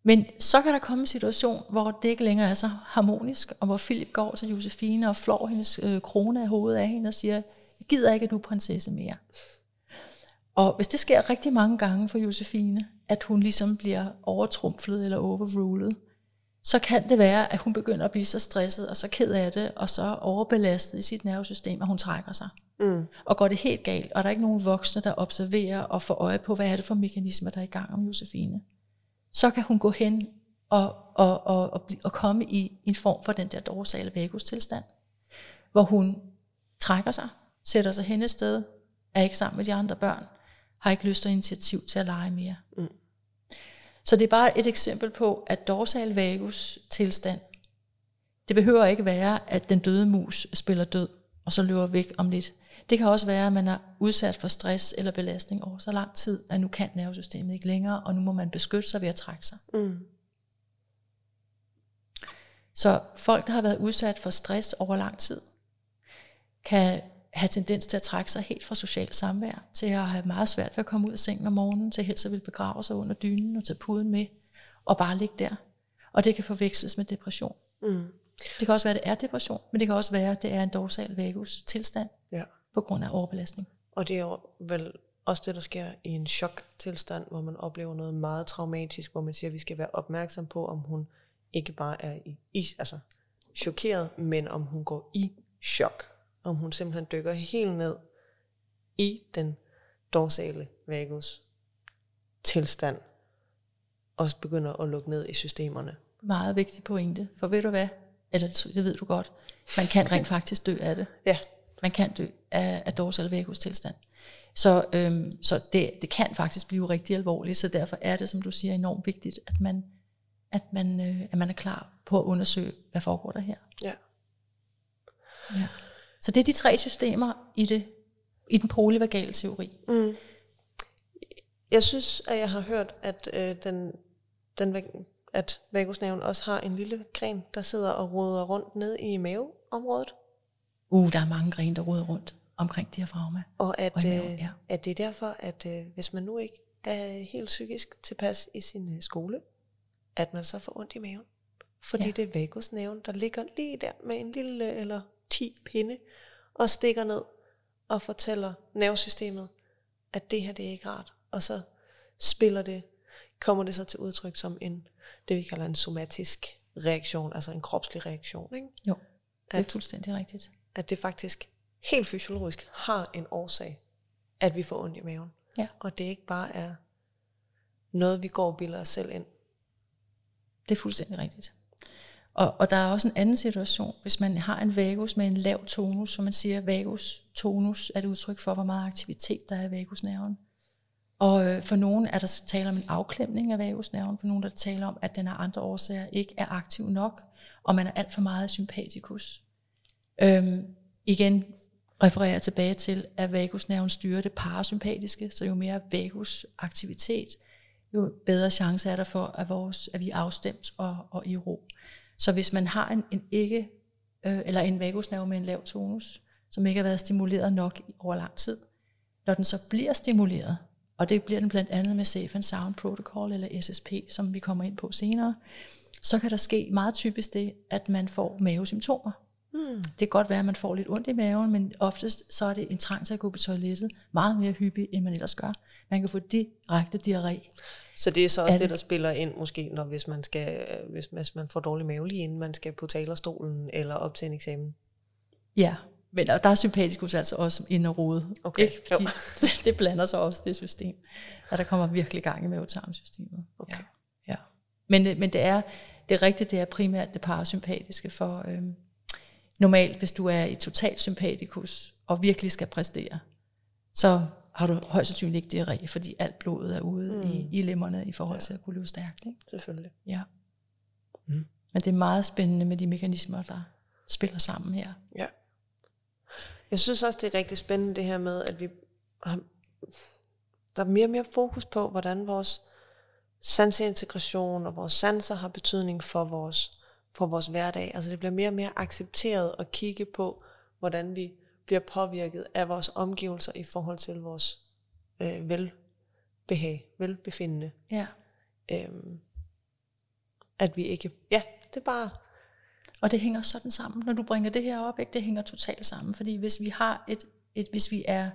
Men så kan der komme en situation, hvor det ikke længere er så harmonisk, og hvor Philip går til Josefine og flår hendes øh, krone af hovedet af hende og siger, jeg gider ikke, at du er prinsesse mere. Og hvis det sker rigtig mange gange for Josefine, at hun ligesom bliver overtrumflet eller overrulet, så kan det være, at hun begynder at blive så stresset og så ked af det, og så overbelastet i sit nervesystem, at hun trækker sig. Mm. Og går det helt galt, og der er ikke nogen voksne, der observerer og får øje på, hvad er det for mekanismer, der er i gang om Josefine. Så kan hun gå hen og, og, og, og, og komme i en form for den der dorsale vagus tilstand, hvor hun trækker sig, sætter sig hen et sted, er ikke sammen med de andre børn, har ikke lyst og initiativ til at lege mere. Mm. Så det er bare et eksempel på, at dorsal vagus tilstand, det behøver ikke være, at den døde mus spiller død, og så løber væk om lidt. Det kan også være, at man er udsat for stress eller belastning over så lang tid, at nu kan nervesystemet ikke længere, og nu må man beskytte sig ved at trække sig. Mm. Så folk, der har været udsat for stress over lang tid, kan have tendens til at trække sig helt fra socialt samvær, til at have meget svært ved at komme ud af sengen om morgenen, til helst at vil begrave sig under dynen og tage puden med, og bare ligge der. Og det kan forveksles med depression. Mm. Det kan også være, at det er depression, men det kan også være, at det er en dorsal vagus tilstand Ja. På grund af overbelastning. Og det er jo vel også det, der sker i en choktilstand, hvor man oplever noget meget traumatisk, hvor man siger, at vi skal være opmærksom på, om hun ikke bare er i, i altså chokeret, men om hun går i chok. Om hun simpelthen dykker helt ned i den dorsale vagus tilstand, og begynder at lukke ned i systemerne. Meget vigtig pointe, for ved du hvad, eller det ved du godt, man kan rent faktisk dø af det. Ja. Man kan dø af, af dorsal vagus tilstand. Så, øhm, så det, det kan faktisk blive rigtig alvorligt, så derfor er det, som du siger, enormt vigtigt, at man, at man, øh, at man er klar på at undersøge, hvad foregår der her. Ja. Ja. Så det er de tre systemer i, det, i den polyvagale teori. Mm. Jeg synes, at jeg har hørt, at øh, den, den, at vagusnerven også har en lille gren, der sidder og roder rundt ned i maveområdet. Uh, der er mange grene, der roder rundt omkring diafragma. Og at, Og i øh, maven, ja. at det er derfor, at øh, hvis man nu ikke er helt psykisk tilpas i sin øh, skole, at man så får ondt i maven. Fordi Ja. det er vagusnerven, der ligger lige der med en lille eller 10 pinde, og stikker ned og fortæller nervesystemet, at det her det er ikke rart. Og så spiller det, kommer det så til udtryk som en, det vi kalder en somatisk reaktion, altså en kropslig reaktion. Ikke? Jo, det er At, fuldstændig rigtigt. At det faktisk helt fysiologisk har en årsag, at vi får ondt i maven. Ja. Og det ikke bare er noget, vi går og bilder os selv ind. Det er fuldstændig rigtigt. Og, og der er også en anden situation, hvis man har en vagus med en lav tonus, som man siger, vagus tonus er et udtryk for, hvor meget aktivitet der er i vagusnerven. Og øh, for nogen er der tale om en afklemning af vagusnerven, for nogen er der tale om, at den af andre årsager ikke er aktiv nok, og man er alt for meget sympatikus. Øhm, igen refererer jeg tilbage til, at vagusnerven styrer det parasympatiske, så jo mere vagusaktivitet, jo bedre chance er der for, at, vores, at vi er afstemt og, og i ro. Så hvis man har en, en ikke, øh, eller en vagusnerve med en lav tonus, som ikke har været stimuleret nok over lang tid, når den så bliver stimuleret, og det bliver den blandt andet med Safe and Sound Protocol eller SSP, som vi kommer ind på senere, så kan der ske meget typisk det, at man får mavesymptomer. Hmm. Det kan godt være, at man får lidt ondt i maven, men oftest så er det en trang til at gå på toilettet meget mere hyppigt, end man ellers gør. Man kan få direkte diarré. Så det er så også Er det, der spiller ind måske, når hvis man, skal, hvis, hvis man får dårlig mave lige inden man skal på talerstolen eller op til en eksamen. Ja, men der der er sympatikus altså også inde og rode. Okay, Ikke? Fordi det blander sig også det system. Og der kommer virkelig gang i mavetarmsystemet. Okay. Ja. ja. Men, øh, men det er det er rigtigt, det er primært det parasympatiske for øhm, normalt, hvis du er i total sympatikus og virkelig skal præstere, så har du højst sandsynligt ikke diarré, fordi alt blodet er ude mm. i, i lemmerne i forhold til at kunne løbe stærkt. Ikke? Selvfølgelig. Ja. Mm. Men det er meget spændende med de mekanismer, der spiller sammen her. Ja. Jeg synes også, det er rigtig spændende det her med, at vi har, der er mere og mere fokus på, hvordan vores sanseintegration og vores sanser har betydning for vores, for vores hverdag. Altså det bliver mere og mere accepteret at kigge på, hvordan vi bliver påvirket af vores omgivelser i forhold til vores øh, velbehag, velbefindende. Ja. Øhm, at vi ikke, ja, det er bare, Og det hænger sådan sammen, når du bringer det her op, ikke? det hænger totalt sammen, fordi hvis vi har et, et hvis vi er,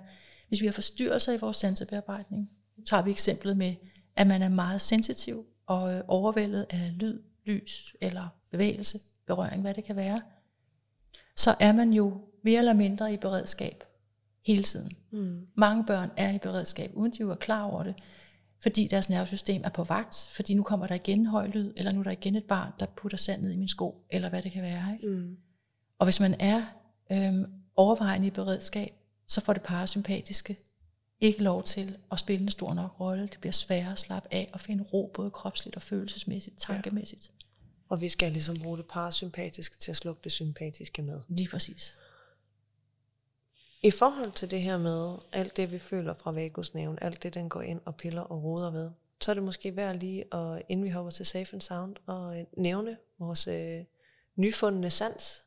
hvis vi har forstyrrelser i vores sansebearbejdning, nu tager vi eksemplet med, at man er meget sensitiv og øh, overvældet af lyd, lys eller bevægelse, berøring, hvad det kan være, så er man jo mere eller mindre i beredskab hele tiden. mm, Mange børn er i beredskab, uden de er klar over det, fordi deres nervesystem er på vagt, fordi nu kommer der igen høj lyd, eller nu er der igen et barn, der putter sand ned i min sko, eller hvad det kan være. Ikke? mm, Og hvis man er øhm, overvejende i beredskab, så får det parasympatiske ikke lov til at spille en stor nok rolle. Det bliver sværere at slappe af og finde ro, både kropsligt og følelsesmæssigt, tankemæssigt. Og vi skal ligesom bruge det parasympatiske til at slukke det sympatiske med. Lige præcis. I forhold til det her med alt det, vi føler fra vagusnerven, alt det, den går ind og piller og roder ved, så er det måske værd lige, at, inden vi hopper til Safe and Sound, og øh, nævne vores øh, nyfundne sans,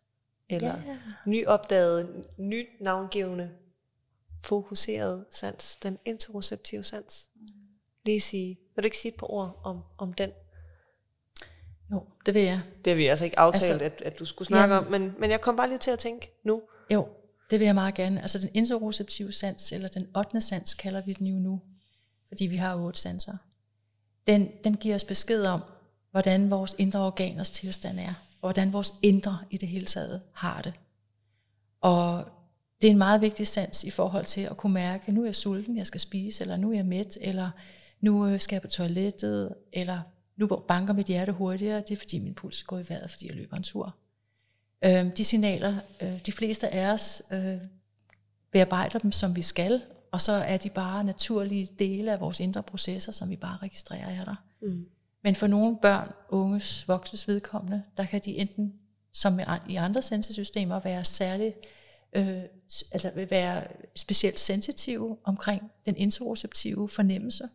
eller Ja. nyopdagede, nyt navngivende, fokuseret sans, den interoceptive sans. Lige sige, vil du ikke sige et par ord om, om den? Jo, det vil jeg. Det har vi altså ikke aftalt, Altså, at, at du skulle snakke jamen- om, men, men jeg kom bare lige til at tænke nu, Jo, Det vil jeg meget gerne. Altså den interoceptive sans, eller den 8. sans, kalder vi den jo nu, fordi vi har otte sanser. Den, den giver os besked om, hvordan vores indre organers tilstand er, og hvordan vores indre i det hele taget har det. Og det er en meget vigtig sans i forhold til at kunne mærke, nu er jeg sulten, jeg skal spise, eller nu er jeg mæt, eller nu øh, skal jeg på toilettet, eller nu banker mit hjerte hurtigere, det er fordi min puls går i vejret, fordi jeg løber en tur. Øh, de signaler, øh, de fleste af os øh, bearbejder dem, som vi skal, og så er de bare naturlige dele af vores indre processer, som vi bare registrerer er der. Mm. Men for nogle børn, unges, voksnes vedkommende, der kan de enten, som i andre sensorsystemer, være særligt øh, altså være specielt sensitive omkring den interoceptive fornemmelse.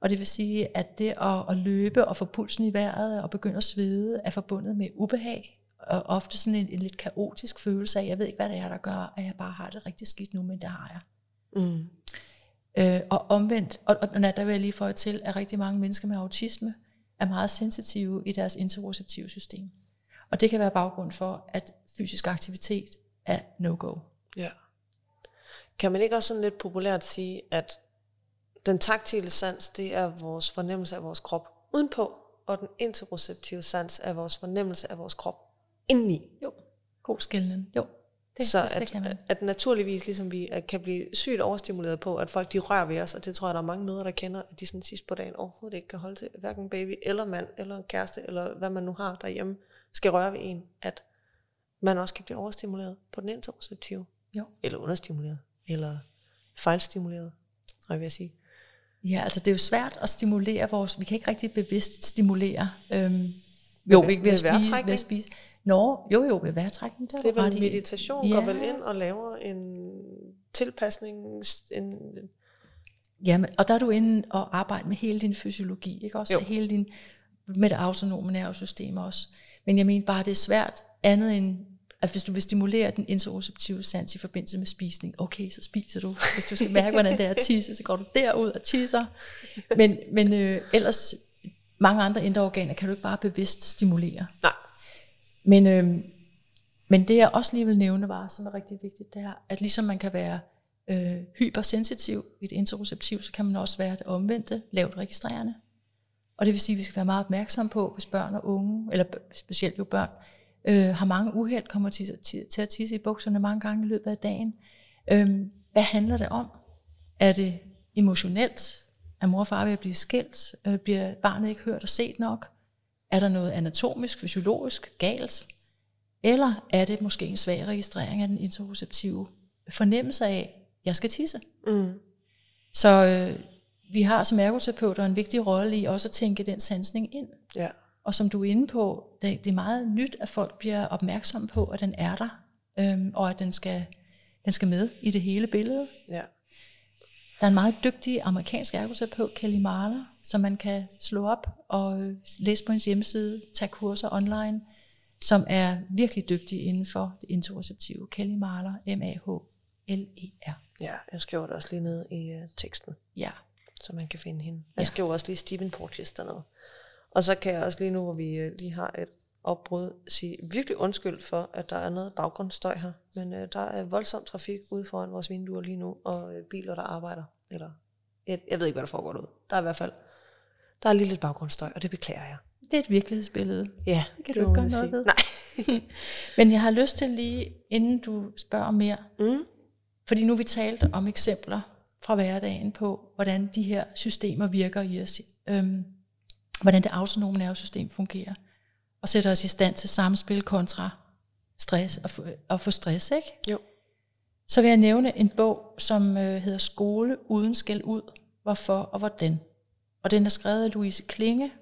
Og det vil sige, at det at, at løbe og få pulsen i vejret og begynde at svede er forbundet med ubehag, og ofte sådan en, en lidt kaotisk følelse af, jeg ved ikke, hvad det er, der gør, at jeg bare har det rigtig skidt nu, men det har jeg. Mm. Øh, og omvendt, og, og der vil jeg lige få til, at rigtig mange mennesker med autisme er meget sensitive i deres interoceptive system. Og det kan være baggrund for, at fysisk aktivitet er no-go. Ja. Kan man ikke også sådan lidt populært sige, at den taktile sans, det er vores fornemmelse af vores krop udenpå, og den interoceptive sans er vores fornemmelse af vores krop indeni. Jo, god skældning. Jo, det, så det, at, at, at naturligvis ligesom vi at kan blive sygt overstimuleret på, at folk de rører ved os, og det tror jeg, der er mange møder, der kender, at de sådan sidst på dagen overhovedet ikke kan holde til, hverken baby eller mand, eller kæreste, eller hvad man nu har derhjemme, skal røre ved en, at man også kan blive overstimuleret på den interoceptive. Jo. Eller understimuleret, eller fejlstimuleret, jeg vil sige. Ja, altså det er jo svært at stimulere vores, vi kan ikke rigtig bevidst stimulere, øhm, jo, vi ved at spise, ved at spise. Nå, jo jo, ved vejrtrækning. Der det er vel meditation, ja. går vel ind og laver en tilpasning, en, Jamen, og der er du inde og arbejde med hele din fysiologi, ikke også? Jo. Hele din, med det autonome nervesystem også. Men jeg mener bare, det er svært andet end, at hvis du vil stimulere den interoceptive sans i forbindelse med spisning, okay, så spiser du. Hvis du skal mærke, hvordan det er at tisse, så går du derud og tisser. Men, men øh, ellers, mange andre indre organer kan du ikke bare bevidst stimulere. Nej. Men, øh, men det jeg også lige vil nævne var, som er rigtig vigtigt, det er, at ligesom man kan være øh, hypersensitiv i det interoceptiv, så kan man også være det omvendte, lavt registrerende. Og det vil sige, at vi skal være meget opmærksomme på, hvis børn og unge, eller specielt jo børn, øh, har mange uheld, kommer til, til, til at tisse i bukserne mange gange i løbet af dagen. Øh, hvad handler det om? Er det emotionelt? Er mor og far ved at blive skilt? Øh, bliver barnet ikke hørt og set nok? Er der noget anatomisk, fysiologisk galt? Eller er det måske en svag registrering af den interoceptive fornemmelse af, at jeg skal tisse? Mm. Så øh, vi har som ergoterapeuter en vigtig rolle i også at tænke den sansning ind. Ja. Og som du er inde på, det, det er meget nyt, at folk bliver opmærksomme på, at den er der, øhm, og at den skal, den skal med i det hele billede. Ja. Der er en meget dygtig amerikansk ergoterapeut, Kelly Marler, som man kan slå op og øh, læse på hendes hjemmeside, tage kurser online, som er virkelig dygtig inden for det interoceptive. Kelly Marler, M-A-H-L-E-R. Ja, jeg skriver det også lige ned i uh, teksten. Ja. Så man kan finde hende. Jeg ja. skriver også lige Stephen Porges dernede. Og så kan jeg også lige nu, hvor vi øh, lige har et opbrud, sige virkelig undskyld for, at der er noget baggrundsstøj her. Men øh, der er voldsom trafik ude foran vores vinduer lige nu, og øh, biler, der arbejder. Eller, jeg, jeg ved ikke, hvad der foregår derude. Der er i hvert fald, der er lige lidt baggrundsstøj, og det beklager jeg. Det er et virkelighedsbillede. Ja, det kan det du ikke gøre noget ved. Nej. Men jeg har lyst til lige, inden du spørger mere, mm. fordi nu vi talt om eksempler fra hverdagen på, hvordan de her systemer virker i os. Øhm, hvordan det autonome nervesystem fungerer, og sætter os i stand til samspil kontra stress og få, og få stress, ikke? Jo. Så vil jeg nævne en bog, som øh, hedder Skole uden skæld ud, hvorfor og hvordan. Og den er skrevet af Louise Klinge,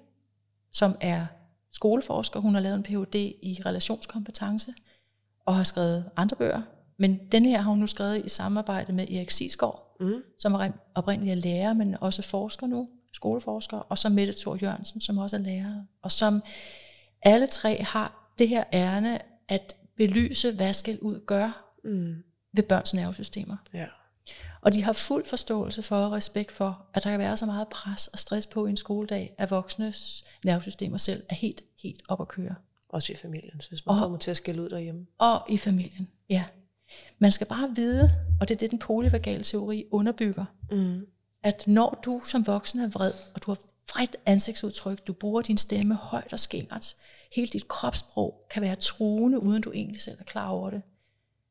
som er skoleforsker. Hun har lavet en Ph.D. i relationskompetence og har skrevet andre bøger. Men den her har hun nu skrevet i samarbejde med Erik Sisgaard, mm. som er oprindeligt er lærer, men også forsker nu skoleforsker, og så Mette Thor Jørgensen, som også er lærer, og som alle tre har det her ærne at belyse, hvad skal ud gør mm. ved børns nervesystemer. Ja. Og de har fuld forståelse for og respekt for, at der kan være så meget pres og stress på i en skoledag, at voksnes nervesystemer selv er helt, helt op at køre. Også i familien, hvis man og, kommer til at skille ud derhjemme. Og i familien, ja. Man skal bare vide, og det er det, den polyvagale teori underbygger, Mm at når du som voksen er vred, og du har vredt ansigtsudtryk, du bruger din stemme højt og skingert, hele dit kropssprog kan være truende, uden du egentlig selv er klar over det,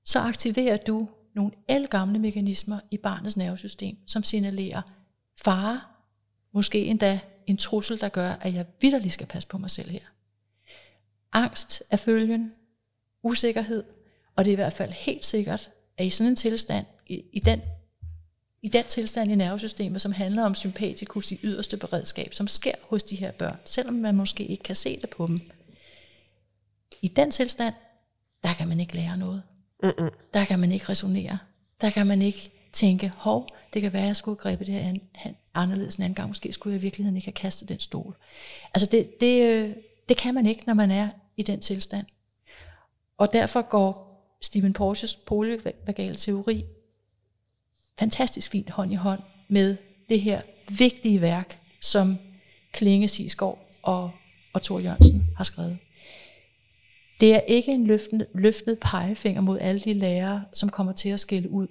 så aktiverer du nogle elgamle mekanismer i barnets nervesystem, som signalerer fare, måske endda en trussel, der gør, at jeg vidderligt skal passe på mig selv her. Angst er følgen, usikkerhed, og det er i hvert fald helt sikkert, at i sådan en tilstand, i, i den i den tilstand i nervesystemet, som handler om sympatikus i yderste beredskab, som sker hos de her børn, selvom man måske ikke kan se det på dem. I den tilstand, der kan man ikke lære noget. Mm-mm. Der kan man ikke resonere. Der kan man ikke tænke, hov, det kan være, at jeg skulle have grebet det her an, anderledes en anden gang. Måske skulle jeg i virkeligheden ikke have kastet den stol. Altså det, det, øh, det kan man ikke, når man er i den tilstand. Og derfor går Stephen Porges polyvagale teori fantastisk fint hånd i hånd med det her vigtige værk, som Klinge Sisgaard og, og Thor Jørgensen har skrevet. Det er ikke en løftende, løftet pegefinger mod alle de lærere, som kommer til at skille ud.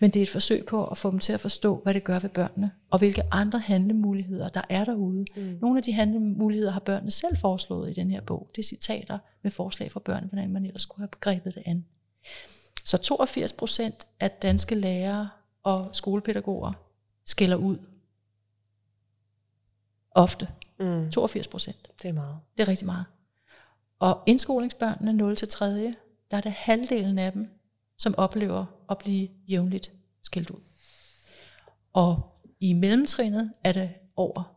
Men det er et forsøg på at få dem til at forstå, hvad det gør ved børnene, og hvilke andre handlemuligheder, der er derude. Mm. Nogle af de handlemuligheder har børnene selv foreslået i den her bog. Det er citater med forslag fra børnene, hvordan man ellers skulle have begrebet det an. Så 82 procent af danske lærere og skolepædagoger skælder ud. Ofte. Mm. 82 procent. Det er meget. Det er rigtig meget. Og indskolingsbørnene 0 til 3. der er det halvdelen af dem, som oplever at blive jævnligt skældt ud. Og i mellemtrinnet er det over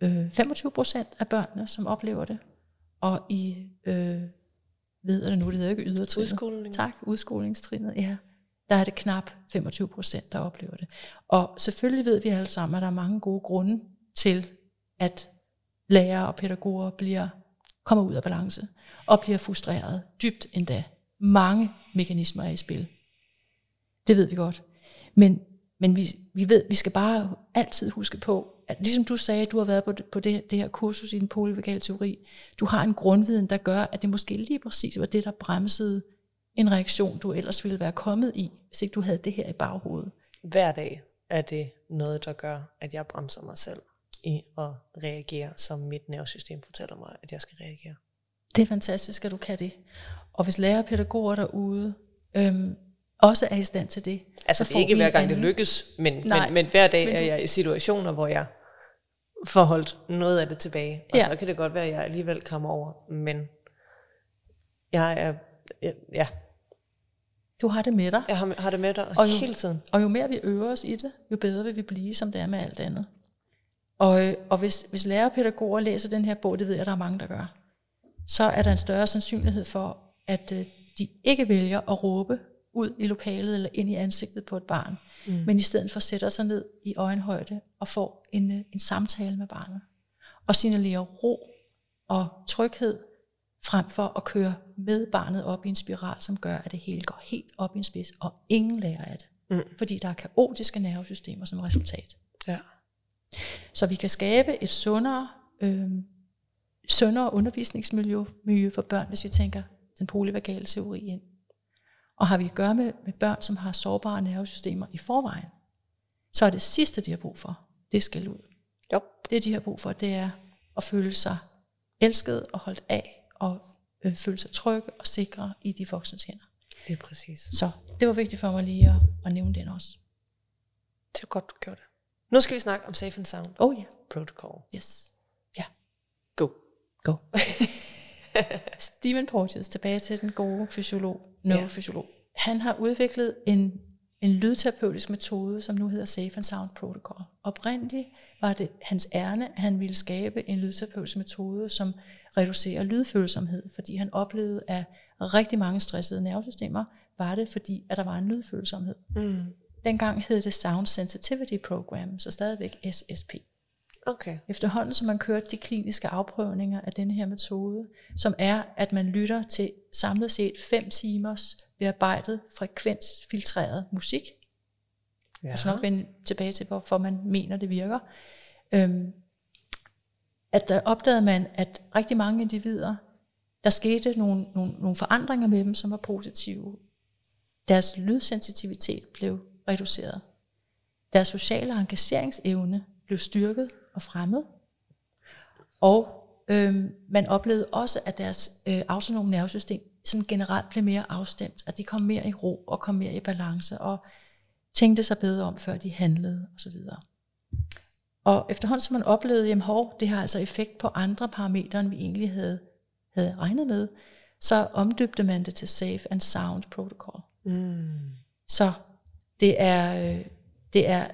øh, 25 procent af børnene, som oplever det. Og i, øh, ved jeg det nu, det hedder ikke ydertrinnet. Udskoling. Tak, udskolingstrinnet, ja. Der er det knap 25 procent, der oplever det. Og selvfølgelig ved vi alle sammen, at der er mange gode grunde til, at lærere og pædagoger bliver, kommer ud af balance og bliver frustreret dybt endda. Mange mekanismer er i spil. Det ved vi godt. Men, men vi, vi ved, vi skal bare altid huske på, at ligesom du sagde, du har været på det, på det, det her kursus i den polyvagale teori, du har en grundviden, der gør, at det måske lige præcis var det, der bremsede en reaktion, du ellers ville være kommet i, hvis ikke du havde det her i baghovedet. Hver dag er det noget, der gør, at jeg bremser mig selv i at reagere, som mit nervesystem fortæller mig, at jeg skal reagere. Det er fantastisk, at du kan det. Og hvis lærere og pædagoger derude øhm, også er i stand til det, Altså så det er ikke hver gang, det anden- lykkes, men, Nej, men, men hver dag men er du- jeg i situationer, hvor jeg får holdt noget af det tilbage. Og Ja. så kan det godt være, at jeg alligevel kommer over, men jeg er, ja, Du har det med dig. jeg har, har det med dig Og jo- hele tiden. Og jo mere vi øver os i det, jo bedre vil vi blive, som det er med alt andet. Og, øh, og hvis, hvis lærere og pædagoger læser den her bog, det ved jeg, der er mange, der gør, så er der en større sandsynlighed for, at øh, de ikke vælger at råbe ud i lokalet eller ind i ansigtet på et barn, mm. men i stedet for sætter sig ned i øjenhøjde og får en, øh, en samtale med barnet. Og signalerer ro og tryghed, frem for at køre med barnet op i en spiral, som gør, at det hele går helt op i en spids, og ingen lærer af det. Mm. Fordi der er kaotiske nervesystemer som resultat. Ja. Så vi kan skabe et sundere, øh, sundere undervisningsmiljø miljø for børn, hvis vi tænker den polyvagale teori ind. Og har vi at gøre med, med børn, som har sårbare nervesystemer i forvejen, så er det sidste, de har brug for, det skæld ud. Jo. Det, de har brug for, det er at føle sig elsket og holdt af, og øh, føle sig trygge og sikre i de voksnes hænder. Det er præcis. Så det var vigtigt for mig lige at, at nævne den også. Det er godt, du gjorde det. Nu skal vi snakke om Safe and Sound Oh ja, yeah. Protocol. yes. Ja, Go. go. Stephen Porges, tilbage til den gode fysiolog, neurofysiolog. Han har udviklet en, en lydterapeutisk metode, som nu hedder Safe and Sound Protocol. Oprindeligt var det hans ærne, at han ville skabe en lydterapeutisk metode, som reducerer lydfølsomhed, fordi han oplevede, at rigtig mange stressede nervesystemer var det, fordi at der var en lydfølsomhed. Mm. Dengang hed det Sound Sensitivity Program, så stadigvæk SSP. Okay. Efterhånden som man kørte de kliniske afprøvninger af denne her metode, som er, at man lytter til samlet set 5 timers bearbejdet, frekvensfiltreret musik. Ja. Jeg skal nok vende tilbage til, hvorfor man mener, det virker. Øhm, at der opdagede man, at rigtig mange individer, der skete nogle, nogle, nogle forandringer med dem, som var positive. Deres lydsensitivitet blev reduceret. Deres sociale engageringsevne blev styrket og fremmet. Og øh, man oplevede også, at deres øh, autonome nervesystem sådan generelt blev mere afstemt, at de kom mere i ro og kom mere i balance og tænkte sig bedre om, før de handlede osv. Og efterhånden som man oplevede, at hov, det har altså effekt på andre parametre, end vi egentlig havde, havde regnet med, så omdøbte man det til Safe and Sound Protocol. Mm. Så det er, øh, det er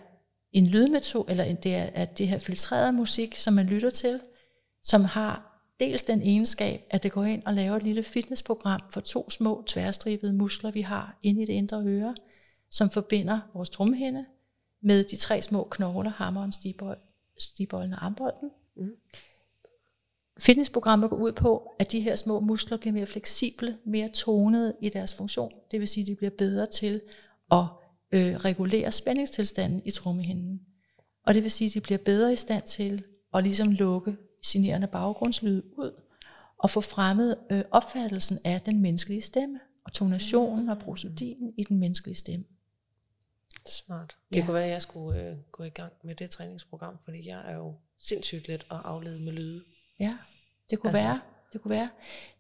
en lydmetode, eller det er at det her filtrerede musik, som man lytter til, som har dels den egenskab, at det går ind og laver et lille fitnessprogram for to små tværstribede muskler, vi har inde i det indre øre, som forbinder vores trumhinde med de tre små knogler, hammeren, stibold, stibolden og armbolden. Mm. Fitnessprogrammet går ud på, at de her små muskler bliver mere fleksible, mere tonede i deres funktion. Det vil sige, at de bliver bedre til at øh, regulere spændingstilstanden i trommehinden. Og det vil sige, at de bliver bedre i stand til at ligesom lukke signerende baggrundslyd ud, og få fremmet øh, opfattelsen af den menneskelige stemme, og tonationen og prosodien i den menneskelige stemme. Smart. Det ja. kunne være, at jeg skulle øh, gå i gang med det træningsprogram, fordi jeg er jo sindssygt let at aflede med lyde. Ja, det kunne altså. være. Det kunne være.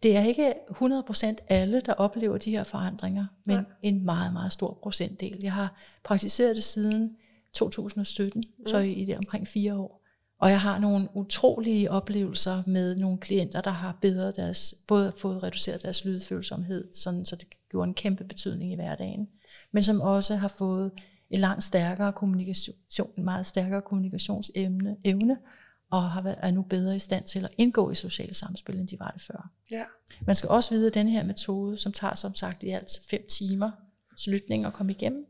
Det er ikke 100% alle, der oplever de her forandringer, men ja. en meget, meget stor procentdel. Jeg har praktiseret det siden 2017, mm. så i det omkring fire år. Og jeg har nogle utrolige oplevelser med nogle klienter, der har bedre deres, både fået reduceret deres lydfølsomhed, sådan, så det gjorde en kæmpe betydning i hverdagen, men som også har fået en langt stærkere kommunikation, en meget stærkere kommunikationsevne, evne, og har været, er nu bedre i stand til at indgå i sociale samspil, end de var det før. Ja. Man skal også vide, at den her metode, som tager som sagt i alt fem timer slutning at komme igennem,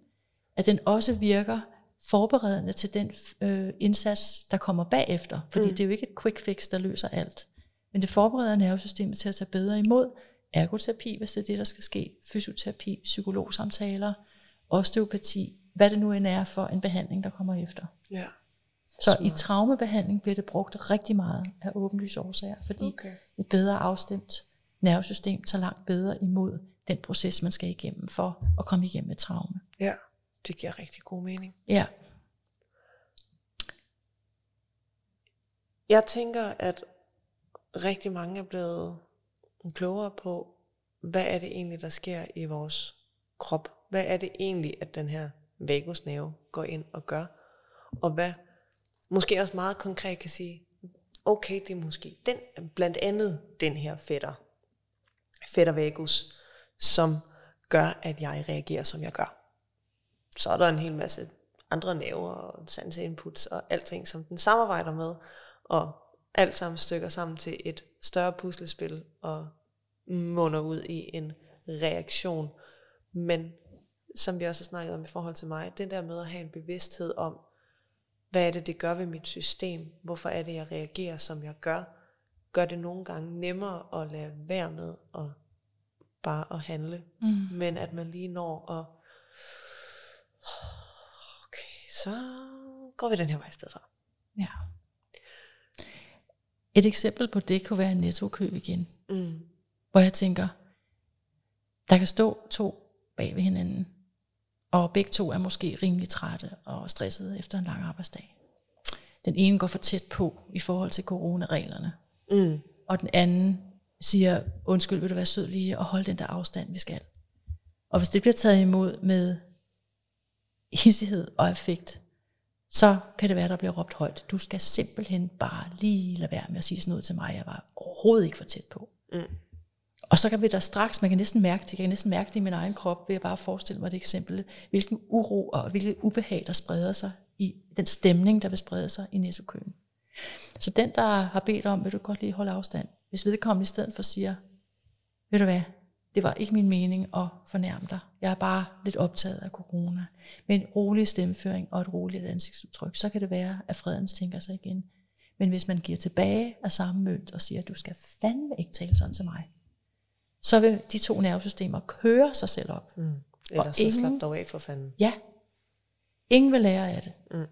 at den også virker forberedende til den øh, indsats, der kommer bagefter. Fordi mm. det er jo ikke et quick fix, der løser alt. Men det forbereder nervesystemet til at tage bedre imod ergoterapi, hvis det er det, der skal ske, fysioterapi, psykologsamtaler, osteopati, hvad det nu end er for en behandling, der kommer efter. Ja. Så Smart. i traumebehandling bliver det brugt rigtig meget af åbenlyse årsager, fordi okay. et bedre afstemt nervesystem tager langt bedre imod den proces, man skal igennem for at komme igennem et traume. Ja, det giver rigtig god mening. Ja. Jeg tænker, at rigtig mange er blevet klogere på, hvad er det egentlig, der sker i vores krop? Hvad er det egentlig, at den her vagusnerve går ind og gør? Og hvad måske også meget konkret kan sige, okay, det er måske den, blandt andet den her fætter, fætter vagus, som gør, at jeg reagerer, som jeg gør. Så er der en hel masse andre nerver og inputs og alting, som den samarbejder med, og alt sammen stykker sammen til et større puslespil og munder ud i en reaktion. Men som vi også har snakket om i forhold til mig, det der med at have en bevidsthed om, hvad er det, det gør ved mit system? Hvorfor er det, jeg reagerer, som jeg gør? Gør det nogle gange nemmere at lade være med at bare at handle, mm. men at man lige når at okay, så går vi den her vej i stedet for. Ja. Et eksempel på det kunne være en nettokøb igen. Mm. Hvor jeg tænker, der kan stå to bag ved hinanden, og begge to er måske rimelig trætte og stressede efter en lang arbejdsdag. Den ene går for tæt på i forhold til coronareglerne. Mm. Og den anden siger, undskyld, vil du være sød lige og holde den der afstand, vi skal. Og hvis det bliver taget imod med hissighed og effekt, så kan det være, der bliver råbt højt. Du skal simpelthen bare lige lade være med at sige sådan noget til mig. Jeg var overhovedet ikke for tæt på. Mm. Og så kan vi da straks, man kan næsten mærke det, jeg kan næsten mærke det i min egen krop, ved at bare forestille mig det eksempel, hvilken uro og hvilket ubehag, der spreder sig i den stemning, der vil sprede sig i næsekøen. Så den, der har bedt om, vil du godt lige holde afstand, hvis vedkommende i stedet for siger, ved du hvad, det var ikke min mening at fornærme dig. Jeg er bare lidt optaget af corona. Med en rolig stemmeføring og et roligt ansigtsudtryk, så kan det være, at freden tænker sig igen. Men hvis man giver tilbage af samme mønt og siger, at du skal fandme ikke tale sådan til mig, så vil de to nervesystemer køre sig selv op. Mm. Eller og så ingen, slap dog af for fanden. Ja. Ingen vil lære af det. Mm.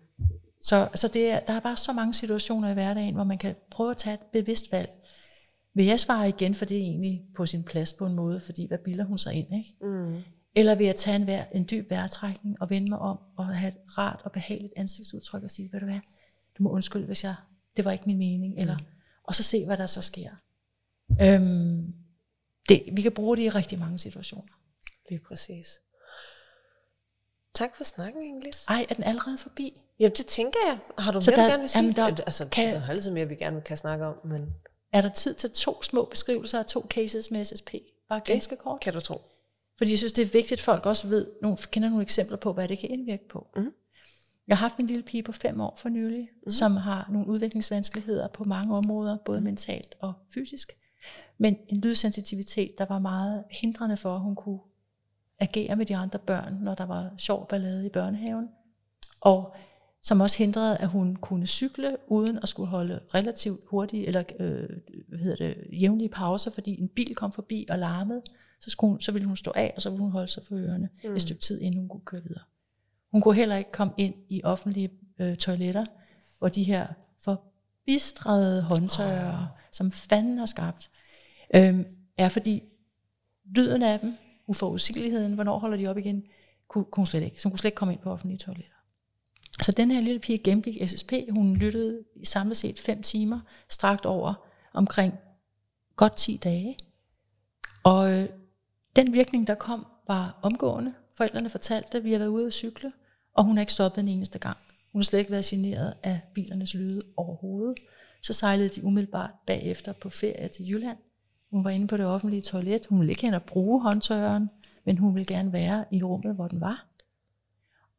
Så, så det er, der er bare så mange situationer i hverdagen, hvor man kan prøve at tage et bevidst valg. Vil jeg svare igen, for det er egentlig på sin plads på en måde, fordi hvad bilder hun sig ind? Ikke? Mm. Eller ved at tage en, vær, en dyb vejrtrækning og vende mig om og have et rart og behageligt ansigtsudtryk og sige, ved du hvad, du må undskylde, hvis jeg, det var ikke min mening. Eller, og så se, hvad der så sker. Øhm, det, vi kan bruge det i rigtig mange situationer. Lige præcis. Tak for snakken, Inglis. Ej, er den allerede forbi? Jamen, det tænker jeg. Har du Så mere, der- du gerne vil sige? jamen, der- altså, kan- der er altid mere, vi gerne kan snakke om, men Er der tid til to små beskrivelser af to cases med SSP? Bare ganske kort. kan du tro. Fordi jeg synes, det er vigtigt, at folk også ved, nogle, kender nogle eksempler på, hvad det kan indvirke på. Mhm. Jeg har haft en lille pige på fem år for nylig, mm. som har nogle udviklingsvanskeligheder på mange områder, både mentalt og fysisk. Men en lydsensitivitet, der var meget hindrende for, at hun kunne agere med de andre børn, når der var sjov ballade i børnehaven. Og som også hindrede, at hun kunne cykle, uden at skulle holde relativt hurtige, eller øh, hvad hedder det, jævnlige pauser, fordi en bil kom forbi og larmede. Så, skulle hun, så ville hun stå af, og så ville hun holde sig for ørerne mm. et stykke tid, inden hun kunne køre videre. Hun kunne heller ikke komme ind i offentlige øh, toiletter, hvor de her forbistrede håndtørrer, oh. som fanden har skabt, øh, er fordi lyden af dem, uforudsigeligheden, hvornår holder de op igen, kunne, kunne hun slet ikke. Så hun kunne slet ikke komme ind på offentlige toiletter. Så den her lille pige gennemgik SSP. Hun lyttede i samlet set fem timer, strakt over omkring godt 10 dage. Og øh, den virkning, der kom, var omgående. Forældrene fortalte, at vi har været ude at cykle, og hun har ikke stoppet en eneste gang. Hun har slet ikke været generet af bilernes lyde overhovedet. Så sejlede de umiddelbart bagefter på ferie til Jylland. Hun var inde på det offentlige toilet. Hun ville ikke hen og bruge håndtørren, men hun ville gerne være i rummet, hvor den var.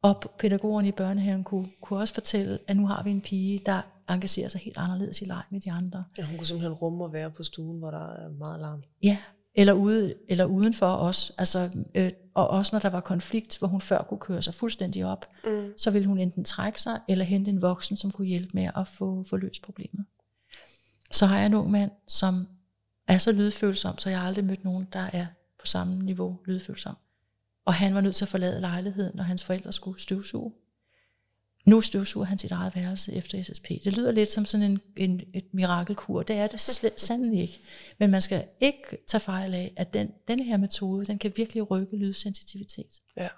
Og pædagogerne i børnehaven kunne, kunne også fortælle, at nu har vi en pige, der engagerer sig helt anderledes i leg med de andre. Ja, hun kunne simpelthen rumme at være på stuen, hvor der er meget larm. Ja, eller, ude, eller udenfor os. Altså, øh, og også når der var konflikt, hvor hun før kunne køre sig fuldstændig op, Mm. så ville hun enten trække sig, eller hente en voksen, som kunne hjælpe med at få, få løst problemet. Så har jeg en ung mand, som er så lydfølsom, så jeg har aldrig mødt nogen, der er på samme niveau lydfølsom. Og han var nødt til at forlade lejligheden, når hans forældre skulle støvsuge. Nu støvsuger han sit eget værelse efter SSP. Det lyder lidt som sådan en, en, et mirakelkur. Det er det slet, sandelig ikke. Men man skal ikke tage fejl af, at den, denne her metode, den kan virkelig rykke lydsensitivitet. Ja.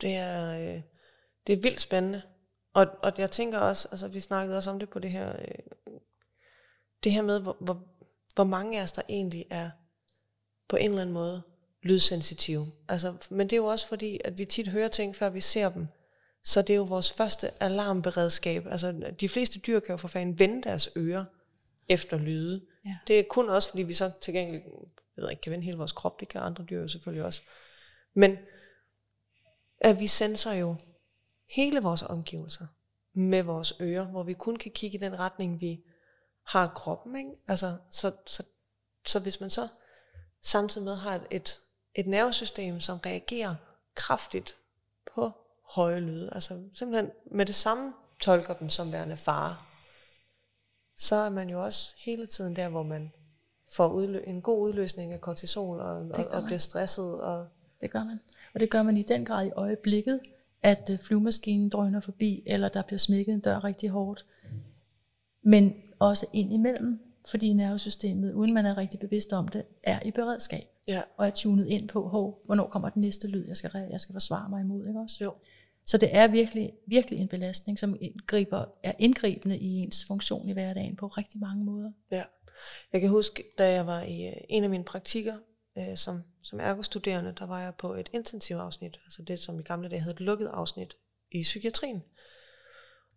Det er, øh, det er vildt spændende. Og, og jeg tænker også, altså vi snakkede også om det på det her, øh, det her med, hvor, hvor, hvor mange af os, der egentlig er på en eller anden måde lydsensitive. Altså, men det er jo også fordi, at vi tit hører ting, før vi ser dem. Så det er jo vores første alarmberedskab. Altså, de fleste dyr kan jo for fanden vende deres ører efter lyde. Ja. Det er kun også, fordi vi så til gengæld, jeg ved ikke, kan vende hele vores krop. Det kan andre dyr jo selvfølgelig også. Men at vi senser jo hele vores omgivelser med vores ører, hvor vi kun kan kigge i den retning, vi har kroppen. Ikke? Altså, så, så, så hvis man så samtidig med har et, et, et nervesystem, som reagerer kraftigt på høje lyde, altså simpelthen med det samme tolker dem som værende fare, så er man jo også hele tiden der, hvor man får udlø- en god udløsning af kortisol og, og, og bliver stresset. Og, Det gør man. Og det gør man i den grad i øjeblikket, at øh, flyvemaskinen drøner forbi, eller der bliver smækket en dør rigtig hårdt. Men også ind imellem, fordi nervesystemet, uden man er rigtig bevidst om det, er i beredskab. ja, Og er tunet ind på, hov, hvornår kommer den næste lyd, jeg skal, jeg skal forsvare mig imod. Ikke også? jo. Så det er virkelig, virkelig en belastning, som indgriber, er indgribende i ens funktion i hverdagen på rigtig mange måder. Ja. Jeg kan huske, da jeg var i øh, en af mine praktikker øh, som, som ergostuderende, der var jeg på et intensivafsnit, altså det, som i gamle dage hed et lukket afsnit i psykiatrien.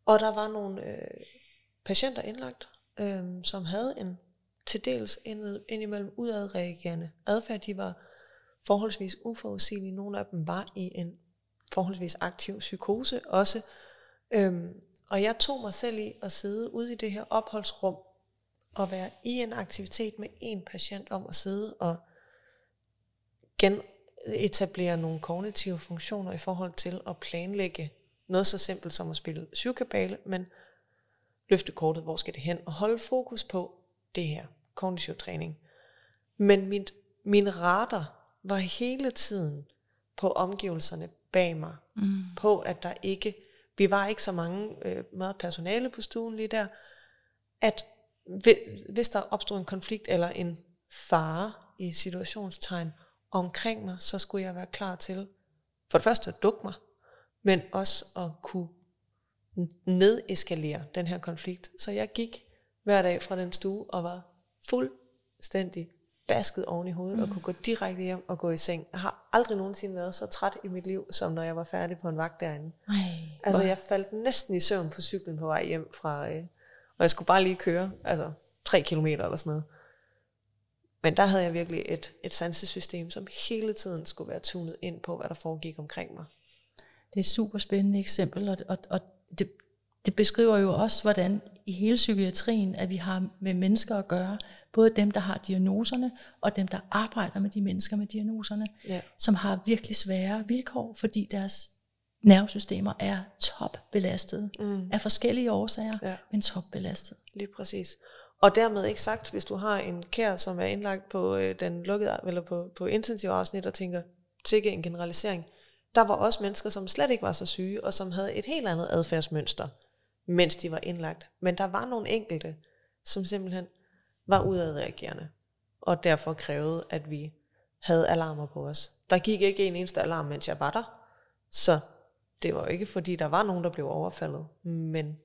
Og der var nogle øh, patienter indlagt, øh, som havde en til dels ind, indimellem udadreagerende adfærd. De var forholdsvis uforudsigelige. Nogle af dem var i en forholdsvis aktiv psykose også. Øhm, og jeg tog mig selv i at sidde ude i det her opholdsrum og være i en aktivitet med en patient om at sidde og genetablere nogle kognitive funktioner i forhold til at planlægge noget så simpelt som at spille syvkabale, men løfte kortet, hvor skal det hen, og holde fokus på det her, kognitiv træning. Men mit, min radar var hele tiden på omgivelserne bag mig, Mm. på at der ikke, vi var ikke så mange øh, meget personale på stuen lige der, at hvi- hvis der opstod en konflikt eller en fare i situationstegn, omkring mig, så skulle jeg være klar til, for det første at dukke mig, men også at kunne nedeskalere den her konflikt. Så jeg gik hver dag fra den stue og var fuldstændig basket oven i hovedet mm. og kunne gå direkte hjem og gå i seng. Jeg har aldrig nogensinde været så træt i mit liv, som når jeg var færdig på en vagt derinde. Ej, altså jeg faldt næsten i søvn på cyklen på vej hjem fra, øh, og jeg skulle bare lige køre, altså tre kilometer eller sådan noget. Men der havde jeg virkelig et, et sansesystem, som hele tiden skulle være tunet ind på, hvad der foregik omkring mig. Det er et super spændende eksempel, og, og, og det, det beskriver jo også, hvordan i hele psykiatrien, at vi har med mennesker at gøre, både dem, der har diagnoserne, og dem, der arbejder med de mennesker med diagnoserne, ja. som har virkelig svære vilkår, fordi deres nervesystemer er topbelastet mm. af forskellige årsager, ja. men topbelastet. Lige præcis. Og dermed ikke sagt, hvis du har en kær, som er indlagt på øh, den lukkede, eller på, på intensiv afsnit, og tænker, sikke en generalisering. Der var også mennesker, som slet ikke var så syge, og som havde et helt andet adfærdsmønster, mens de var indlagt. Men der var nogle enkelte, som simpelthen var udadreagerende, og derfor krævede, at vi havde alarmer på os. Der gik ikke en eneste alarm, mens jeg var der, så det var jo ikke fordi, der var nogen, der blev overfaldet, men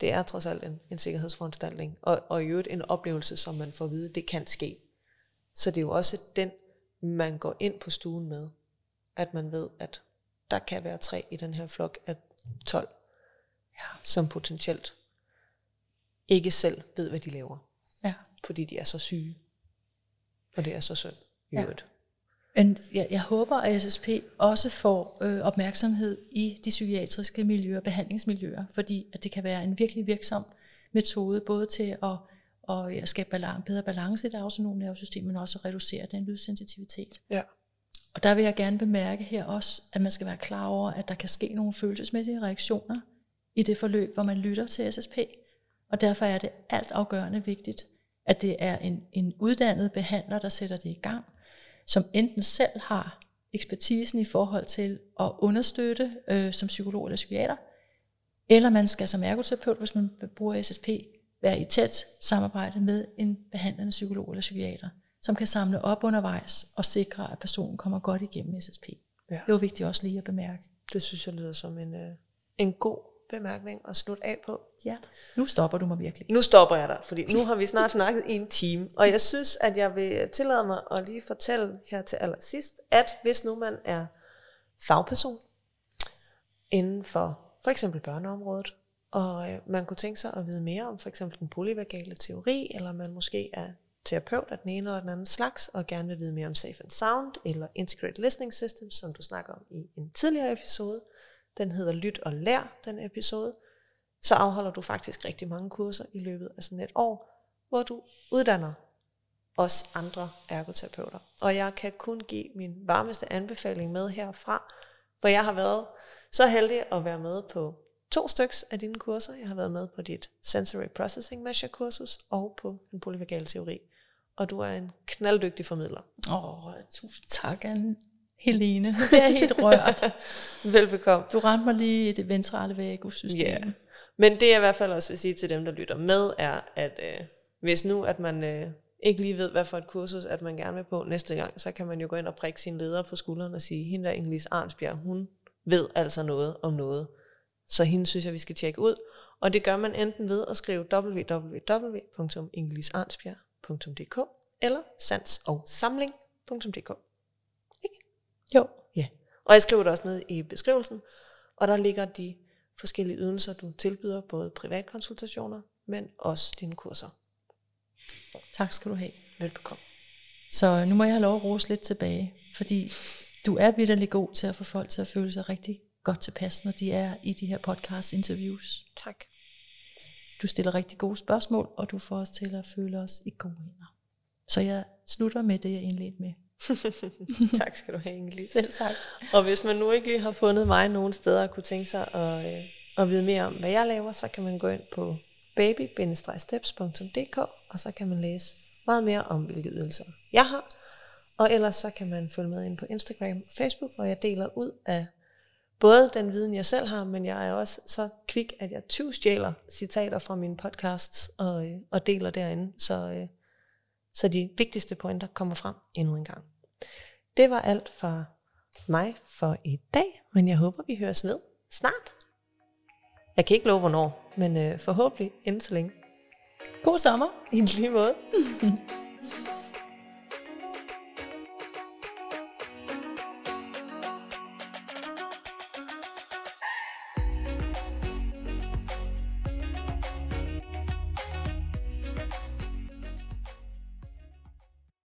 det er trods alt en, en sikkerhedsforanstaltning, og, og i øvrigt en oplevelse, som man får at vide, det kan ske. Så det er jo også den, man går ind på stuen med, at man ved, at der kan være tre i den her flok af 12, ja. som potentielt ikke selv ved, hvad de laver. Ja. Fordi de er så syge. Og det er så synd i ja. øvrigt. Men jeg, jeg håber, at SSP også får øh, opmærksomhed i de psykiatriske miljøer, behandlingsmiljøer, fordi at det kan være en virkelig virksom metode, både til at, at, at skabe balance, bedre balance i det autonome nervesystem, men også at reducere den lydsensitivitet. Ja. Og der vil jeg gerne bemærke her også, at man skal være klar over, at der kan ske nogle følelsesmæssige reaktioner i det forløb, hvor man lytter til SSP. Og derfor er det alt afgørende vigtigt, at det er en, en uddannet behandler, der sætter det i gang, som enten selv har ekspertisen i forhold til at understøtte øh, som psykolog eller psykiater, eller man skal som ergoterapeut, hvis man bruger SSP, være i tæt samarbejde med en behandlende psykolog eller psykiater, som kan samle op undervejs og sikre, at personen kommer godt igennem SSP. Ja. Det jo vigtigt også lige at bemærke. Det synes jeg lyder som en, øh, en god bemærkning at slutte af på. Ja, nu stopper du mig virkelig. Nu stopper jeg dig, fordi nu har vi snart snakket i en time, og jeg synes, at jeg vil tillade mig at lige fortælle her til allersidst, at hvis nu man er fagperson inden for for eksempel børneområdet, og øh, man kunne tænke sig at vide mere om for eksempel den polyvagale teori, eller man måske er terapeut af den ene eller den anden slags, og gerne vil vide mere om Safe and Sound, eller Integrated Listening Systems, som du snakker om i en tidligere episode, den hedder Lyt og Lær, den episode. Så afholder du faktisk rigtig mange kurser i løbet af sådan et år, hvor du uddanner os andre ergoterapeuter. Og jeg kan kun give min varmeste anbefaling med herfra, for jeg har været så heldig at være med på to styks af dine kurser. Jeg har været med på dit Sensory Processing Measure kursus og på den polyvagale teori. Og du er en knalddygtig formidler. Åh, oh, tusind tak, Anne. Helene. Det er helt rørt. Velbekomme. Du ramte mig lige i det ventrale vagussystem. Ja. Yeah. Men det jeg i hvert fald også vil sige til dem, der lytter med, er, at øh, hvis nu, at man øh, ikke lige ved, hvad for et kursus, at man gerne vil på næste gang, så kan man jo gå ind og prikke sin leder på skulderen og sige, hende der Inglis Arnsbjerg, hun ved altså noget om noget. Så hende synes jeg, vi skal tjekke ud. Og det gør man enten ved at skrive www.inglisarnsbjerg.dk eller sansogsamling.dk. Jo. Ja. Og jeg skriver det også ned i beskrivelsen, og der ligger de forskellige ydelser, du tilbyder, både privatkonsultationer, men også dine kurser. Tak skal du have. Velbekomme. Så nu må jeg have lov at rose lidt tilbage, fordi du er vidderlig god til at få folk til at føle sig rigtig godt tilpas, når de er i de her podcast interviews. Tak. Du stiller rigtig gode spørgsmål, og du får os til at føle os i gode hænder. Så jeg slutter med det, jeg indledte med. tak skal du have, Ingelis. Selv tak. Og hvis man nu ikke lige har fundet mig nogen steder og kunne tænke sig at, øh, at vide mere om, hvad jeg laver, så kan man gå ind på baby og så kan man læse meget mere om, hvilke ydelser jeg har. Og ellers så kan man følge med ind på Instagram og Facebook, hvor jeg deler ud af både den viden, jeg selv har, men jeg er også så kvik, at jeg tyvstjæler citater fra mine podcasts og, øh, og deler derinde, så, øh, så de vigtigste pointer kommer frem endnu en gang. Det var alt fra mig for i dag, men jeg håber, vi høres ved snart. Jeg kan ikke love, hvornår, men øh, forhåbentlig inden så længe. God sommer. I lige måde.